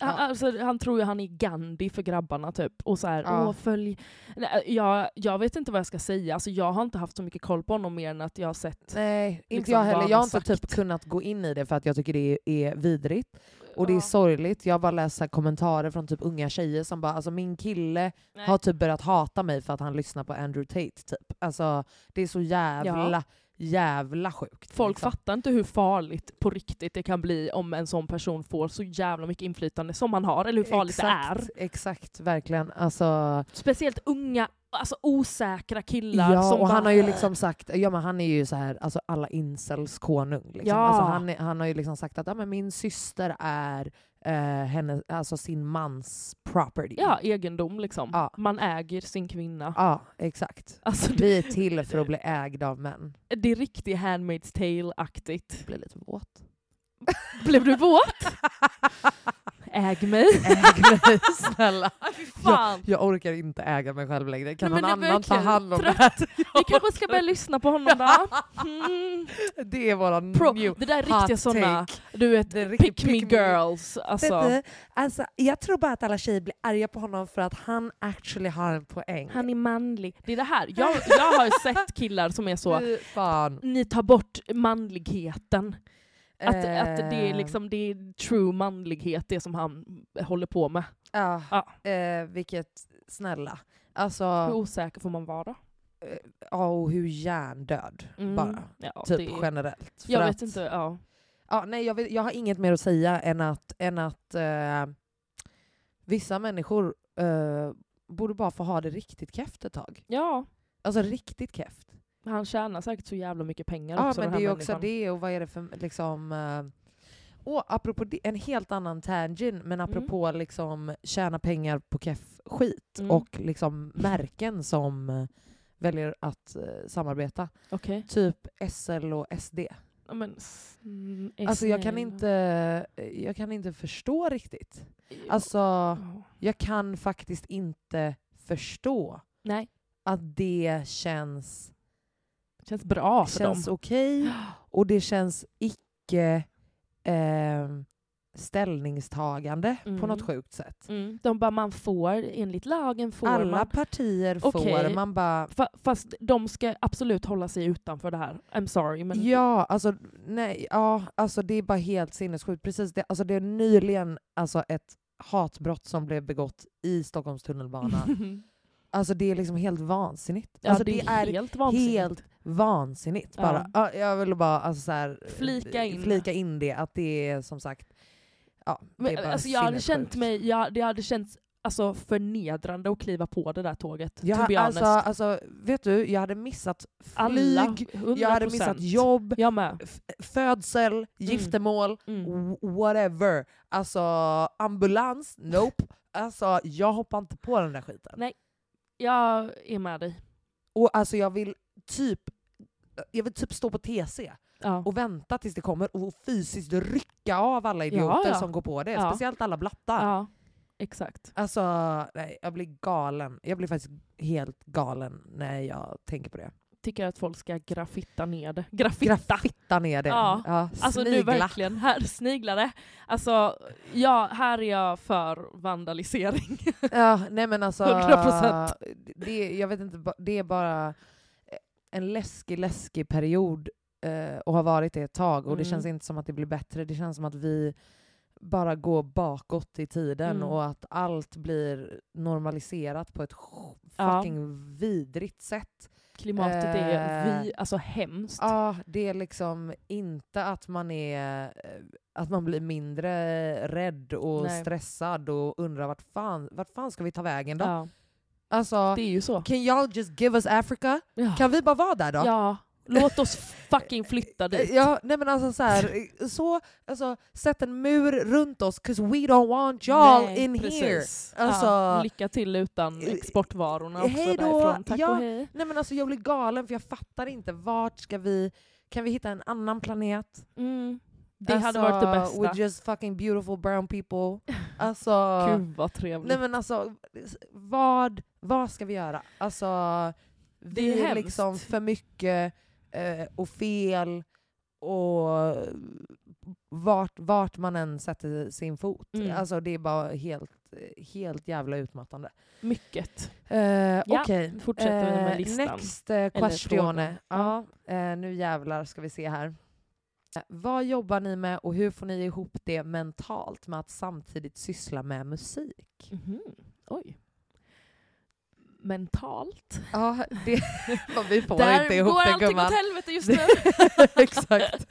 Speaker 2: Han, alltså, han tror ju han är Gandhi för grabbarna typ. Och så här,
Speaker 1: Ja.
Speaker 2: åh följ... Nej, jag, jag vet inte vad jag ska säga. Alltså, jag har inte haft så mycket koll på honom mer än att jag har sett...
Speaker 1: Nej, inte
Speaker 2: Liksom
Speaker 1: jag
Speaker 2: vad
Speaker 1: heller. Jag har inte typ kunnat gå in i det för att jag tycker det är, är vidrigt. Och det är
Speaker 2: Ja.
Speaker 1: sorgligt. Jag har bara läst kommentarer från typ unga tjejer som bara alltså min kille
Speaker 2: Nej.
Speaker 1: har typ börjat hata mig för att han lyssnar på Andrew Tate. Typ. Alltså, det är så jävla, jävla sjukt.
Speaker 2: Folk
Speaker 1: liksom.
Speaker 2: fattar inte hur farligt på riktigt det kan bli om en sån person får så jävla mycket inflytande som han har, eller hur farligt
Speaker 1: exakt,
Speaker 2: det är.
Speaker 1: Exakt, verkligen. Alltså,
Speaker 2: Speciellt unga, alltså osäkra killar.
Speaker 1: Ja, och han
Speaker 2: bara-
Speaker 1: har ju liksom sagt, ja men han är ju så här, alltså alla incels konung. Liksom.
Speaker 2: Ja.
Speaker 1: Alltså han, han har ju liksom sagt att ja, men min syster är eh, henne, alltså sin mans property.
Speaker 2: Ja, egendom liksom.
Speaker 1: Ja.
Speaker 2: Man äger sin kvinna.
Speaker 1: Ja, exakt.
Speaker 2: Alltså, det,
Speaker 1: Vi är till för att bli ägda av män.
Speaker 2: det är riktigt Handmaid's Tale-aktigt.
Speaker 1: Jag blir lite våt.
Speaker 2: Blev du våt? Äg mig.
Speaker 1: Äg mig snälla.
Speaker 2: Fan.
Speaker 1: Jag orkar inte äga mig själv längre. Kan
Speaker 2: Nej,
Speaker 1: någon annan ta hand om
Speaker 2: trött.
Speaker 1: det här?
Speaker 2: Vi kanske ska börja lyssna på honom då. Mm.
Speaker 1: Det är våran
Speaker 2: Pro,
Speaker 1: new
Speaker 2: det där är riktiga såna,
Speaker 1: take.
Speaker 2: du vet, pick
Speaker 1: pick me.
Speaker 2: girls. Alltså,
Speaker 1: du, alltså, jag tror bara att alla tjejer blir arga på honom för att han actually har en poäng.
Speaker 2: han är manlig. Det är det här. Jag, jag har sett killar som är så, ni tar bort manligheten. Att, att det, är
Speaker 1: Eh,
Speaker 2: liksom, det är true manlighet, det som han håller på med.
Speaker 1: Ja,
Speaker 2: Ja.
Speaker 1: Eh, vilket, snälla.
Speaker 2: Hur
Speaker 1: Alltså,
Speaker 2: osäker får man vara?
Speaker 1: eh, ja, och hur hjärndöd
Speaker 2: Mm.
Speaker 1: bara.
Speaker 2: Ja,
Speaker 1: Typ
Speaker 2: det,
Speaker 1: generellt. För
Speaker 2: jag
Speaker 1: att,
Speaker 2: vet inte, ja.
Speaker 1: Ja, nej, jag, vet, jag har inget mer att säga än att, än att eh, vissa människor eh, borde bara få ha det riktigt keft ett tag.
Speaker 2: Ja,
Speaker 1: Alltså riktigt keft.
Speaker 2: Han tjänar säkert så jävla mycket pengar
Speaker 1: Ja,
Speaker 2: också
Speaker 1: men
Speaker 2: den
Speaker 1: det är ju också det, och vad är det för liksom... Eh, och apropå det, en helt annan tangent, men apropå liksom tjäna pengar på keff-skit
Speaker 2: Mm.
Speaker 1: och liksom märken som eh, väljer att eh, samarbeta.
Speaker 2: Okej.
Speaker 1: Typ SL och SD.
Speaker 2: Ja, men, mm,
Speaker 1: Alltså jag kan, inte, jag kan inte förstå riktigt.
Speaker 2: Ja.
Speaker 1: Alltså,
Speaker 2: Ja.
Speaker 1: jag kan faktiskt inte förstå
Speaker 2: Nej,
Speaker 1: att det känns,
Speaker 2: känns bra för
Speaker 1: känns
Speaker 2: dem.
Speaker 1: okej och det känns icke... ehm, ställningstagande på
Speaker 2: Mm.
Speaker 1: något sjukt sätt.
Speaker 2: Mm. De bara, man får, enligt lagen får
Speaker 1: Alla
Speaker 2: man.
Speaker 1: partier
Speaker 2: Okej.
Speaker 1: får, man bara...
Speaker 2: Fa- Fast de ska absolut hålla sig utanför det här. I'm sorry men...
Speaker 1: Ja, alltså, nej, ja, alltså det är bara helt sinnessjukt. Precis det, alltså det är nyligen alltså ett hatbrott som blev begått i Stockholms tunnelbana. alltså det är liksom helt vansinnigt.
Speaker 2: alltså
Speaker 1: Alltså,
Speaker 2: det är helt vansinnigt.
Speaker 1: helt vansinnigt
Speaker 2: Ja.
Speaker 1: bara. Ja, jag vill bara alltså, så här,
Speaker 2: Flika in.
Speaker 1: flika in det, att det är som sagt... Ja, det
Speaker 2: Men, alltså, jag hade känt mig, jag, det hade känts alltså, förnedrande att kliva på det där tåget.
Speaker 1: Jag, alltså, alltså, vet du, jag hade missat flyg,
Speaker 2: 100%.
Speaker 1: jag hade missat jobb, födsel, giftermål,
Speaker 2: Mm.
Speaker 1: whatever. Alltså ambulans, nope. Alltså jag hoppar inte på den där skiten.
Speaker 2: Nej. Jag är med dig.
Speaker 1: Och alltså jag vill typ jag vill typ stå på TC
Speaker 2: Ja.
Speaker 1: och vänta tills det kommer och fysiskt rycka av alla idioter
Speaker 2: ja.
Speaker 1: som går på det. Speciellt alla blattar.
Speaker 2: ja. Exakt.
Speaker 1: Alltså, nej, jag blir galen. Jag blir faktiskt helt galen när jag tänker på det.
Speaker 2: Tycker att folk ska graffitta ner det. Graffitta!
Speaker 1: Graffitta ner det.
Speaker 2: Ja.
Speaker 1: Ja,
Speaker 2: Alltså nu verkligen, här sniglare. Alltså, ja, här är jag för vandalisering.
Speaker 1: Ja, nej men alltså...
Speaker 2: 100%.
Speaker 1: Det, jag vet inte, det är bara en läskig, läskig period eh, och har varit det ett tag. Och det
Speaker 2: Mm.
Speaker 1: känns inte som att det blir bättre. Det känns som att vi bara går bakåt i tiden
Speaker 2: Mm.
Speaker 1: och att allt blir normaliserat på ett sj-
Speaker 2: Ja.
Speaker 1: fucking vidrigt sätt.
Speaker 2: Klimatet är
Speaker 1: Eh,
Speaker 2: vi, alltså hemskt.
Speaker 1: Ja, det är liksom inte att man är eh, att man blir mindre rädd och
Speaker 2: Nej.
Speaker 1: stressad och undrar vart fan, vart fan ska vi ta vägen då?
Speaker 2: Ja,
Speaker 1: Alltså,
Speaker 2: det är ju så.
Speaker 1: can y'all just give us Africa?
Speaker 2: Ja.
Speaker 1: Kan vi bara vara där då?
Speaker 2: ja, låt oss fucking flytta dit.
Speaker 1: Ja, nej men alltså så här, så, alltså sätt en mur runt oss 'cause we don't want y'all
Speaker 2: Nej,
Speaker 1: in
Speaker 2: precis.
Speaker 1: here. Alltså,
Speaker 2: ja, lycka till utan exportvarorna också
Speaker 1: Hej då,
Speaker 2: därifrån. Tack
Speaker 1: ja.
Speaker 2: och hej.
Speaker 1: nej men alltså jag blir galen för jag fattar inte vart ska vi, kan vi hitta en annan planet?
Speaker 2: Mm. Det
Speaker 1: alltså,
Speaker 2: hade varit det bästa.
Speaker 1: With just fucking beautiful brown people. Alltså,
Speaker 2: Gud vad trevligt.
Speaker 1: nej men alltså vad, vad ska vi göra? Alltså,
Speaker 2: Det är
Speaker 1: vi är liksom för mycket eh, och fel och vart, vart man än sätter sin fot.
Speaker 2: Mm.
Speaker 1: Alltså det är bara helt, helt jävla utmattande.
Speaker 2: Mycket.
Speaker 1: Uh,
Speaker 2: Ja,
Speaker 1: Okej,
Speaker 2: nu fortsätter vi med
Speaker 1: Eh,
Speaker 2: listan.
Speaker 1: Next questione.
Speaker 2: frågan.
Speaker 1: Ja, eh, nu jävlar ska vi se här. Eh, vad jobbar ni med och hur får ni ihop det mentalt med att samtidigt syssla med musik?
Speaker 2: Mhm. Oj. Mentalt.
Speaker 1: Ja, det, vi får
Speaker 2: Där
Speaker 1: inte ihop
Speaker 2: går
Speaker 1: det
Speaker 2: allting åt helvete just nu.
Speaker 1: Exakt.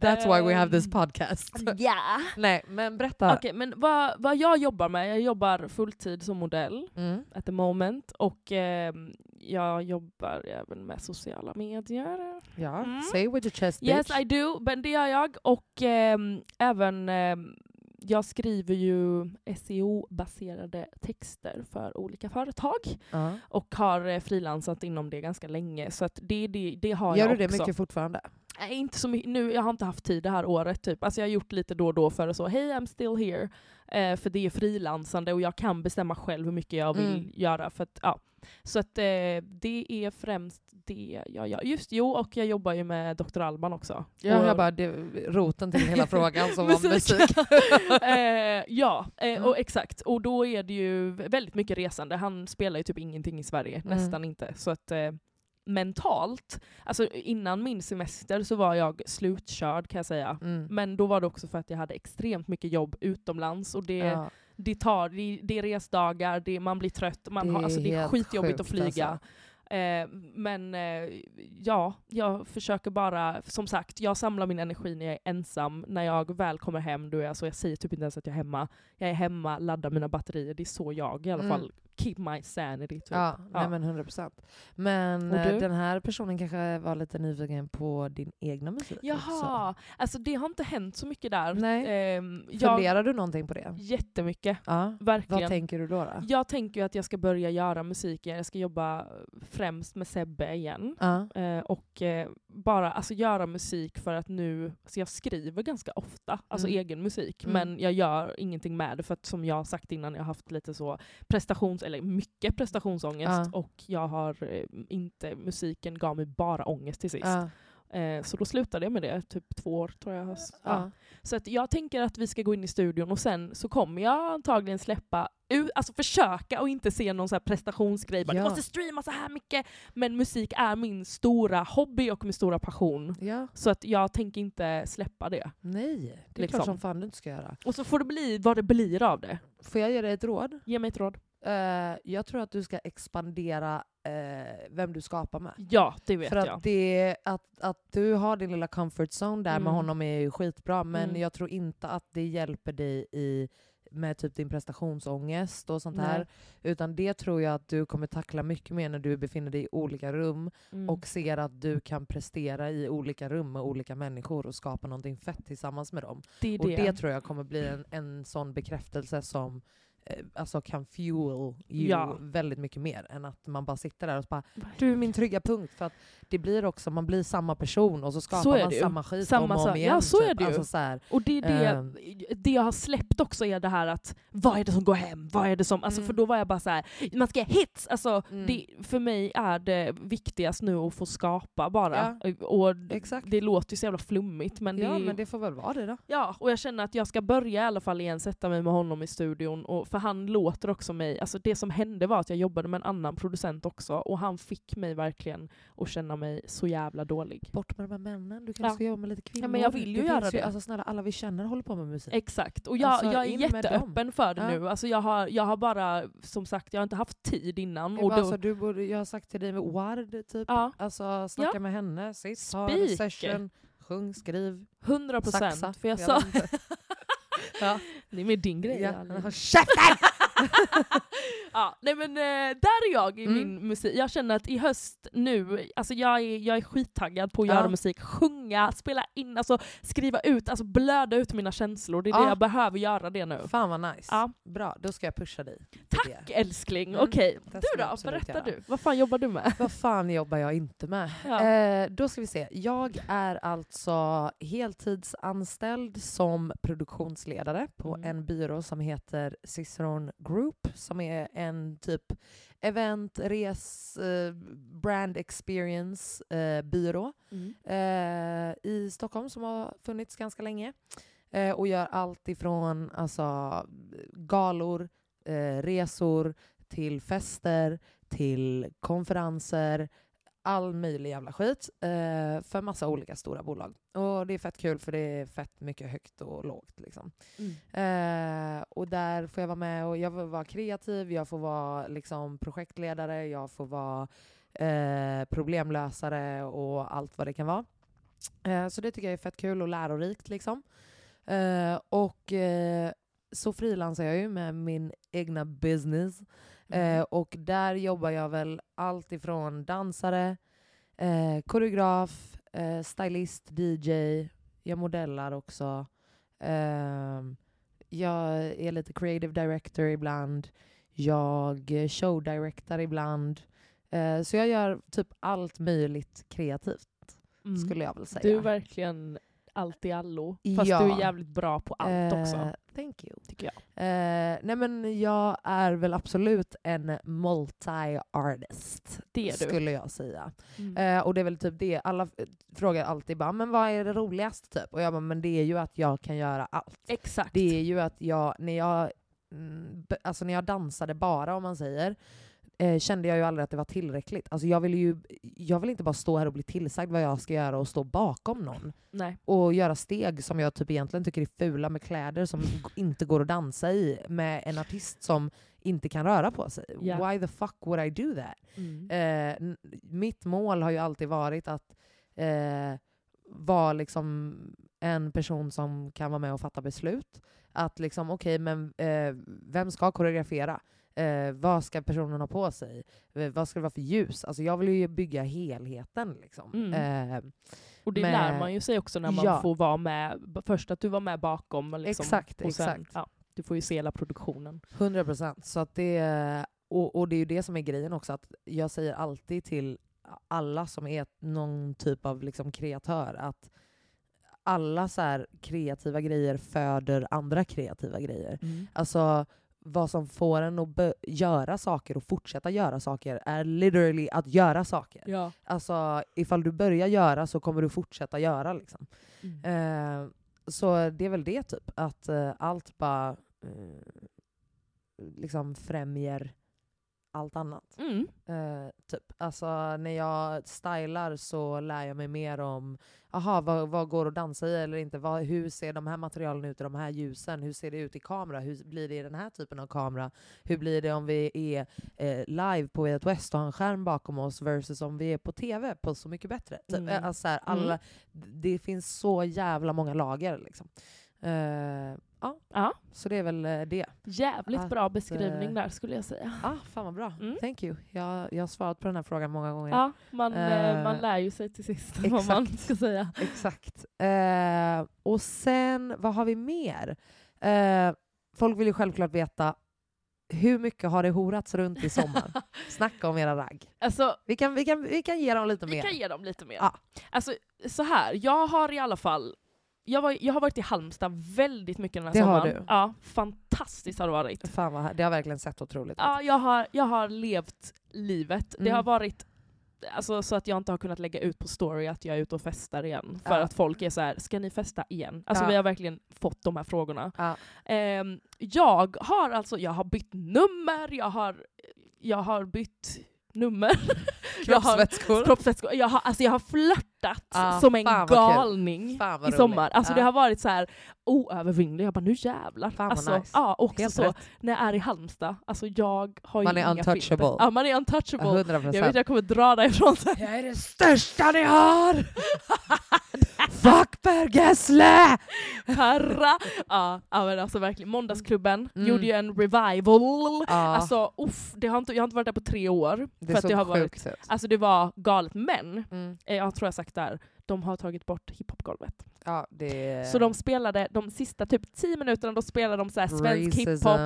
Speaker 1: That's why we have this
Speaker 2: Ehm,
Speaker 1: podcast.
Speaker 2: Ja.
Speaker 1: Nej, men berätta.
Speaker 2: Okej, men vad, vad jag jobbar med, jag jobbar fulltid som modell
Speaker 1: Mm.
Speaker 2: at the moment och ehm, jag jobbar även med sociala medier.
Speaker 1: Ja,
Speaker 2: Mm.
Speaker 1: say with your chest bitch.
Speaker 2: Yes I do, men det gör jag. Och ehm, även, ehm, jag skriver ju SEO-baserade texter för olika företag
Speaker 1: Ja.
Speaker 2: och har eh, frilansat inom det ganska länge. Så det, det, det har
Speaker 1: Gör
Speaker 2: jag
Speaker 1: du det
Speaker 2: också.
Speaker 1: mycket fortfarande?
Speaker 2: Nej, inte så mycket. Nu, jag har inte haft tid det här året. Typ. Alltså, jag har gjort lite då och då för att så, hej I'm still here. Eh, för det är frilansande och jag kan bestämma själv hur mycket jag vill
Speaker 1: Mm.
Speaker 2: göra. För att, ja. Så att, eh, det är främst det jag gör. Just jo, och jag jobbar ju med Dr. Alban också.
Speaker 1: Jag
Speaker 2: Och-
Speaker 1: hör bara det, roten till hela frågan som var
Speaker 2: Musik.
Speaker 1: musik.
Speaker 2: eh, ja, eh,
Speaker 1: Mm.
Speaker 2: och exakt. Och då är det ju väldigt mycket resande. Han spelar ju typ ingenting i Sverige,
Speaker 1: Mm.
Speaker 2: nästan inte. Så att eh, mentalt, alltså innan min semester så var jag slutkörd kan jag säga.
Speaker 1: Mm.
Speaker 2: Men då var det också för att jag hade extremt mycket jobb utomlands och det,
Speaker 1: Ja.
Speaker 2: det tar, det, är resdagar, det, man blir trött, man
Speaker 1: Det
Speaker 2: har,
Speaker 1: är
Speaker 2: alltså, det är skitjobbigt att
Speaker 1: sjukt,
Speaker 2: flyga.
Speaker 1: alltså.
Speaker 2: Eh, men eh, ja, jag försöker bara, som sagt, jag samlar min energi när jag är ensam. När jag väl kommer hem, då är jag så, jag säger typ inte ens att jag är hemma. Jag är hemma, laddar mina batterier. Det är så jag i alla
Speaker 1: Mm.
Speaker 2: fall keep my sanity. Typ.
Speaker 1: Ja,
Speaker 2: Ja.
Speaker 1: nej men 100 procent. Men eh, den här personen kanske var lite nyfiken på din egna musik.
Speaker 2: Jaha, alltså det har inte hänt så mycket där.
Speaker 1: Nej.
Speaker 2: Ehm, jag,
Speaker 1: Funderar du någonting på det?
Speaker 2: jättemycket,
Speaker 1: Ja.
Speaker 2: verkligen.
Speaker 1: Vad tänker du då? då?
Speaker 2: jag tänker att jag ska börja göra musik igen. Jag ska jobba främst med Sebbe igen.
Speaker 1: Ja.
Speaker 2: Eh, och eh, bara alltså, göra musik för att nu, alltså jag skriver ganska ofta, alltså
Speaker 1: Mm.
Speaker 2: egen musik,
Speaker 1: Mm.
Speaker 2: men jag gör ingenting med det för att som jag har sagt innan, jag har haft lite så prestations, eller mycket prestationsångest
Speaker 1: Ja.
Speaker 2: och jag har eh, inte, musiken gav mig bara ångest till sist.
Speaker 1: Ja.
Speaker 2: Eh, så då slutade jag med det, typ två år tror jag. Ja. Så att jag tänker att vi ska gå in i studion och sen så kommer jag antagligen släppa alltså försöka och inte se någon så här prestationsgrej, bara,
Speaker 1: Ja.
Speaker 2: du måste streama så här mycket. Men musik är min stora hobby och min stora passion.
Speaker 1: ja.
Speaker 2: Så att jag tänker inte släppa det.
Speaker 1: Nej, det är
Speaker 2: Liksom.
Speaker 1: klart som fan du inte ska göra.
Speaker 2: Och så får det bli vad det blir av det.
Speaker 1: Får jag ge dig ett råd?
Speaker 2: Ge mig ett råd.
Speaker 1: Eh, jag tror att du ska expandera eh, vem du skapar med.
Speaker 2: Ja, det vet
Speaker 1: För att,
Speaker 2: jag.
Speaker 1: det, att, att du har din lilla comfort zone där med
Speaker 2: Mm.
Speaker 1: honom är ju skitbra, men
Speaker 2: Mm.
Speaker 1: jag tror inte att det hjälper dig i med typ din prestationsångest och sånt
Speaker 2: Nej.
Speaker 1: här. Utan det tror jag att du kommer tackla mycket mer när du befinner dig i olika rum
Speaker 2: Mm.
Speaker 1: och ser att du kan prestera i olika rum med olika människor och skapa någonting fett tillsammans med dem.
Speaker 2: det är
Speaker 1: Och
Speaker 2: det.
Speaker 1: det tror jag kommer bli en, en sån bekräftelse som alltså kan fuel you
Speaker 2: Ja.
Speaker 1: väldigt mycket mer än att man bara sitter där och så bara du är min trygga punkt. För att det blir också, man blir samma person och så skapar
Speaker 2: Så är
Speaker 1: man samma skit
Speaker 2: Samma
Speaker 1: om och om
Speaker 2: Ja,
Speaker 1: igen.
Speaker 2: så är
Speaker 1: typ.
Speaker 2: det ju.
Speaker 1: Alltså så här,
Speaker 2: Och det är det,
Speaker 1: Ehm.
Speaker 2: det jag har släppt också är det här att vad är det som går hem? Vad är det som, alltså
Speaker 1: Mm.
Speaker 2: för då var jag bara så här, man ska hits! Alltså,
Speaker 1: Mm.
Speaker 2: det, för mig är det viktigast nu att få skapa bara. Och
Speaker 1: Exakt.
Speaker 2: det låter ju så jävla flummigt men,
Speaker 1: ja
Speaker 2: det,
Speaker 1: men det får väl vara det då.
Speaker 2: Ja, och jag känner att jag ska börja i alla fall igen sätta mig med honom i studion, och, för han låter också mig, alltså det som hände var att jag jobbade med en annan producent också, och han fick mig verkligen att känna mig så jävla dålig.
Speaker 1: Bort med de här männen, du kan
Speaker 2: Ja.
Speaker 1: också jobba med lite kvinnor.
Speaker 2: Ja, men jag vill ju göra det.
Speaker 1: Alltså snälla, alla vi känner håller på med musik.
Speaker 2: Exakt, och jag,
Speaker 1: Alltså,
Speaker 2: jag är jätteöppen för det
Speaker 1: Ja.
Speaker 2: nu. Alltså jag, har, jag har bara, som sagt, jag har inte haft tid innan.
Speaker 1: Jag,
Speaker 2: Och
Speaker 1: bara,
Speaker 2: då,
Speaker 1: alltså, du borde, jag har sagt till dig med Ward, typ.
Speaker 2: ja,
Speaker 1: Alltså snacka
Speaker 2: Ja.
Speaker 1: med henne, sitt, ha en session, sjung, skriv,
Speaker 2: 100
Speaker 1: saxa.
Speaker 2: procent. För jag sa.
Speaker 1: ja.
Speaker 2: det är mer din grej.
Speaker 1: Ja. Håll käften!
Speaker 2: ja, nej men eh, där är jag i
Speaker 1: Mm.
Speaker 2: min musik. Jag känner att i höst nu, alltså jag är, jag är skittaggad på att göra
Speaker 1: Ja.
Speaker 2: musik, sjunga, spela in, alltså skriva ut, alltså blöda ut mina känslor. Det är det
Speaker 1: Ja.
Speaker 2: jag behöver göra det nu.
Speaker 1: Fan vad nice.
Speaker 2: Ja.
Speaker 1: Bra, då ska jag pusha dig.
Speaker 2: Tack
Speaker 1: det.
Speaker 2: älskling!
Speaker 1: Mm,
Speaker 2: Okej,
Speaker 1: det ska
Speaker 2: du då? Berätta
Speaker 1: göra.
Speaker 2: du. Vad fan jobbar du med?
Speaker 1: Vad fan jobbar jag inte med?
Speaker 2: Ja.
Speaker 1: Eh, då ska vi se. Jag är alltså heltidsanställd som produktionsledare på
Speaker 2: Mm.
Speaker 1: en byrå som heter Ciceron Group som är en typ event, res, eh, brand experience eh, byrå
Speaker 2: Mm.
Speaker 1: eh, i Stockholm som har funnits ganska länge. Eh, och gör allt ifrån alltså, galor, eh, resor, till fester, till konferenser, all möjlig jävla skit eh, för massa olika stora bolag. Och det är fett kul för det är fett mycket högt och lågt. Liksom.
Speaker 2: Mm.
Speaker 1: Eh, och där får jag vara med och jag får vara kreativ, jag får vara liksom, projektledare, jag får vara eh, problemlösare och allt vad det kan vara. Eh, så det tycker jag är fett kul och lärorikt. Liksom. Eh, och eh, så frilansar jag ju med min egna business.
Speaker 2: Mm.
Speaker 1: Eh, och där jobbar jag väl allt ifrån dansare, eh, koreograf, eh, stylist, DJ, jag modellar också. Ehm, jag är lite creative director ibland. Jag showdirectar ibland. Eh, så jag gör typ allt möjligt kreativt,
Speaker 2: Mm.
Speaker 1: skulle jag väl säga.
Speaker 2: Du är verkligen allt i allo. Fast
Speaker 1: Ja.
Speaker 2: du är jävligt bra på allt
Speaker 1: Eh,
Speaker 2: också,
Speaker 1: Thank you.
Speaker 2: tycker jag.
Speaker 1: Eh, nej men jag är väl absolut en multi-artist,
Speaker 2: Det är du.
Speaker 1: skulle jag säga.
Speaker 2: Mm.
Speaker 1: Eh, och det är väl typ det, alla frågar alltid bara, men vad är det roligaste typ? Och jag bara, men det är ju att jag kan göra allt.
Speaker 2: Exakt.
Speaker 1: Det är ju att jag, när jag, mm, alltså när jag dansade bara om man säger, eh, kände jag ju aldrig att det var tillräckligt. Alltså jag vill ju jag vill inte bara stå här och bli tillsagd vad jag ska göra och stå bakom någon
Speaker 2: Nej.
Speaker 1: och göra steg som jag typ egentligen tycker är fula med kläder som inte går att dansa i med en artist som inte kan röra på sig.
Speaker 2: Ja.
Speaker 1: Why the fuck would I do that?
Speaker 2: Mm.
Speaker 1: Eh, mitt mål har ju alltid varit att eh, vara liksom en person som kan vara med och fatta beslut. Att liksom, okej, men eh, vem ska koreografera? Eh, vad ska personen ha på sig? Eh, vad ska det vara för ljus? Alltså jag vill ju bygga helheten. Liksom.
Speaker 2: Mm.
Speaker 1: Eh,
Speaker 2: Och det
Speaker 1: med-
Speaker 2: lär man ju sig också när man
Speaker 1: Ja.
Speaker 2: får vara med. Först att du var med bakom. Liksom,
Speaker 1: Exakt,
Speaker 2: sen,
Speaker 1: exakt.
Speaker 2: Ja, du får ju se hela produktionen.
Speaker 1: 100 procent. Så att det, och, och det är ju det som är grejen också, att jag säger alltid till alla som är någon typ av liksom kreatör att alla så kreativa grejer föder andra kreativa grejer. Alltså, vad som får en att göra saker och fortsätta göra saker är literally att göra saker.
Speaker 2: Ja.
Speaker 1: Alltså ifall du börjar göra så kommer du fortsätta göra. Liksom.
Speaker 2: Mm.
Speaker 1: Eh, så det är väl det typ, att eh, allt bara eh, liksom främjer allt annat.
Speaker 2: Mm.
Speaker 1: Eh, typ. Alltså när jag stylar så lär jag mig mer om aha, vad, vad går att dansa i eller inte. Vad, hur ser de här materialen ut i de här ljusen? Hur ser det ut i kamera? Hur blir det i den här typen av kamera? Hur blir det om vi är eh, live på Way West och har en skärm bakom oss versus om vi är på TV på Så mycket bättre? Typ.
Speaker 2: Mm.
Speaker 1: Eh, Alltså, så här, alla, Det finns så jävla många lager. Liksom. Eh, ja,
Speaker 2: Ja.
Speaker 1: så det är väl eh, det.
Speaker 2: Jävligt
Speaker 1: Att,
Speaker 2: bra beskrivning
Speaker 1: eh,
Speaker 2: där skulle jag säga.
Speaker 1: Ah, fan vad bra.
Speaker 2: Mm.
Speaker 1: Thank you. Jag, jag har svarat på den här frågan många gånger.
Speaker 2: Ja, man, eh,
Speaker 1: Eh,
Speaker 2: man lär ju sig till sist vad man
Speaker 1: exakt.
Speaker 2: ska säga.
Speaker 1: Exakt. Eh, och sen, vad har vi mer? Eh, folk vill ju självklart veta hur mycket har det horats runt i sommar? Snacka om era ragg.
Speaker 2: Alltså,
Speaker 1: Vi kan, vi kan, vi kan ge dem lite
Speaker 2: vi
Speaker 1: mer.
Speaker 2: kan ge dem lite mer.
Speaker 1: Ja.
Speaker 2: Alltså, så här, jag har i alla fall jag, var, jag har varit i Halmstad väldigt mycket den här
Speaker 1: Det har
Speaker 2: sommaren.
Speaker 1: du.
Speaker 2: Ja, fantastiskt har det varit.
Speaker 1: Fan vad, det har verkligen sett otroligt ut.
Speaker 2: Ja, jag, har, jag har levt livet. Det
Speaker 1: Mm.
Speaker 2: har varit alltså, så att jag inte har kunnat lägga ut på story att jag är ute och festar igen. För
Speaker 1: Ja.
Speaker 2: att folk är så här: ska ni festa igen? Alltså
Speaker 1: Ja.
Speaker 2: vi har verkligen fått de här frågorna.
Speaker 1: Ja.
Speaker 2: Ehm, jag har alltså, jag har bytt nummer, jag har, jag har bytt nummer. Jag har-
Speaker 1: Kroppsvätskor.
Speaker 2: Kroppsvätskor. Jag har, alltså jag har flörtat
Speaker 1: Ja,
Speaker 2: som en galning i sommar. Alltså
Speaker 1: Ja.
Speaker 2: det har varit så här oövervinnligt. Jag bara nu jävlar.
Speaker 1: Fan
Speaker 2: alltså,
Speaker 1: nice.
Speaker 2: ja, också
Speaker 1: Helt
Speaker 2: så
Speaker 1: rätt.
Speaker 2: när jag är i Halmstad, alltså jag har ju
Speaker 1: Man är
Speaker 2: inga
Speaker 1: untouchable.
Speaker 2: filter. Ja man är untouchable.
Speaker 1: 100
Speaker 2: Jag vet jag kommer dra därifrån sen.
Speaker 1: Jag är det största ni har! Fuck Per Gessle!
Speaker 2: Perra! Ja, ja men alltså verkligen. Måndagsklubben
Speaker 1: Mm.
Speaker 2: gjorde ju en revival.
Speaker 1: Ja,
Speaker 2: Alltså uff, det har inte, jag har inte varit där på tre år.
Speaker 1: det
Speaker 2: för
Speaker 1: såg
Speaker 2: det har varit,
Speaker 1: sjukt ut.
Speaker 2: alltså det var galet. Men,
Speaker 1: Mm.
Speaker 2: eh, jag tror jag sagt där, de har tagit bort hiphopgolvet.
Speaker 1: Ja, det...
Speaker 2: Så de spelade de sista typ 10 minuterna, då spelade de så svensk hiphop.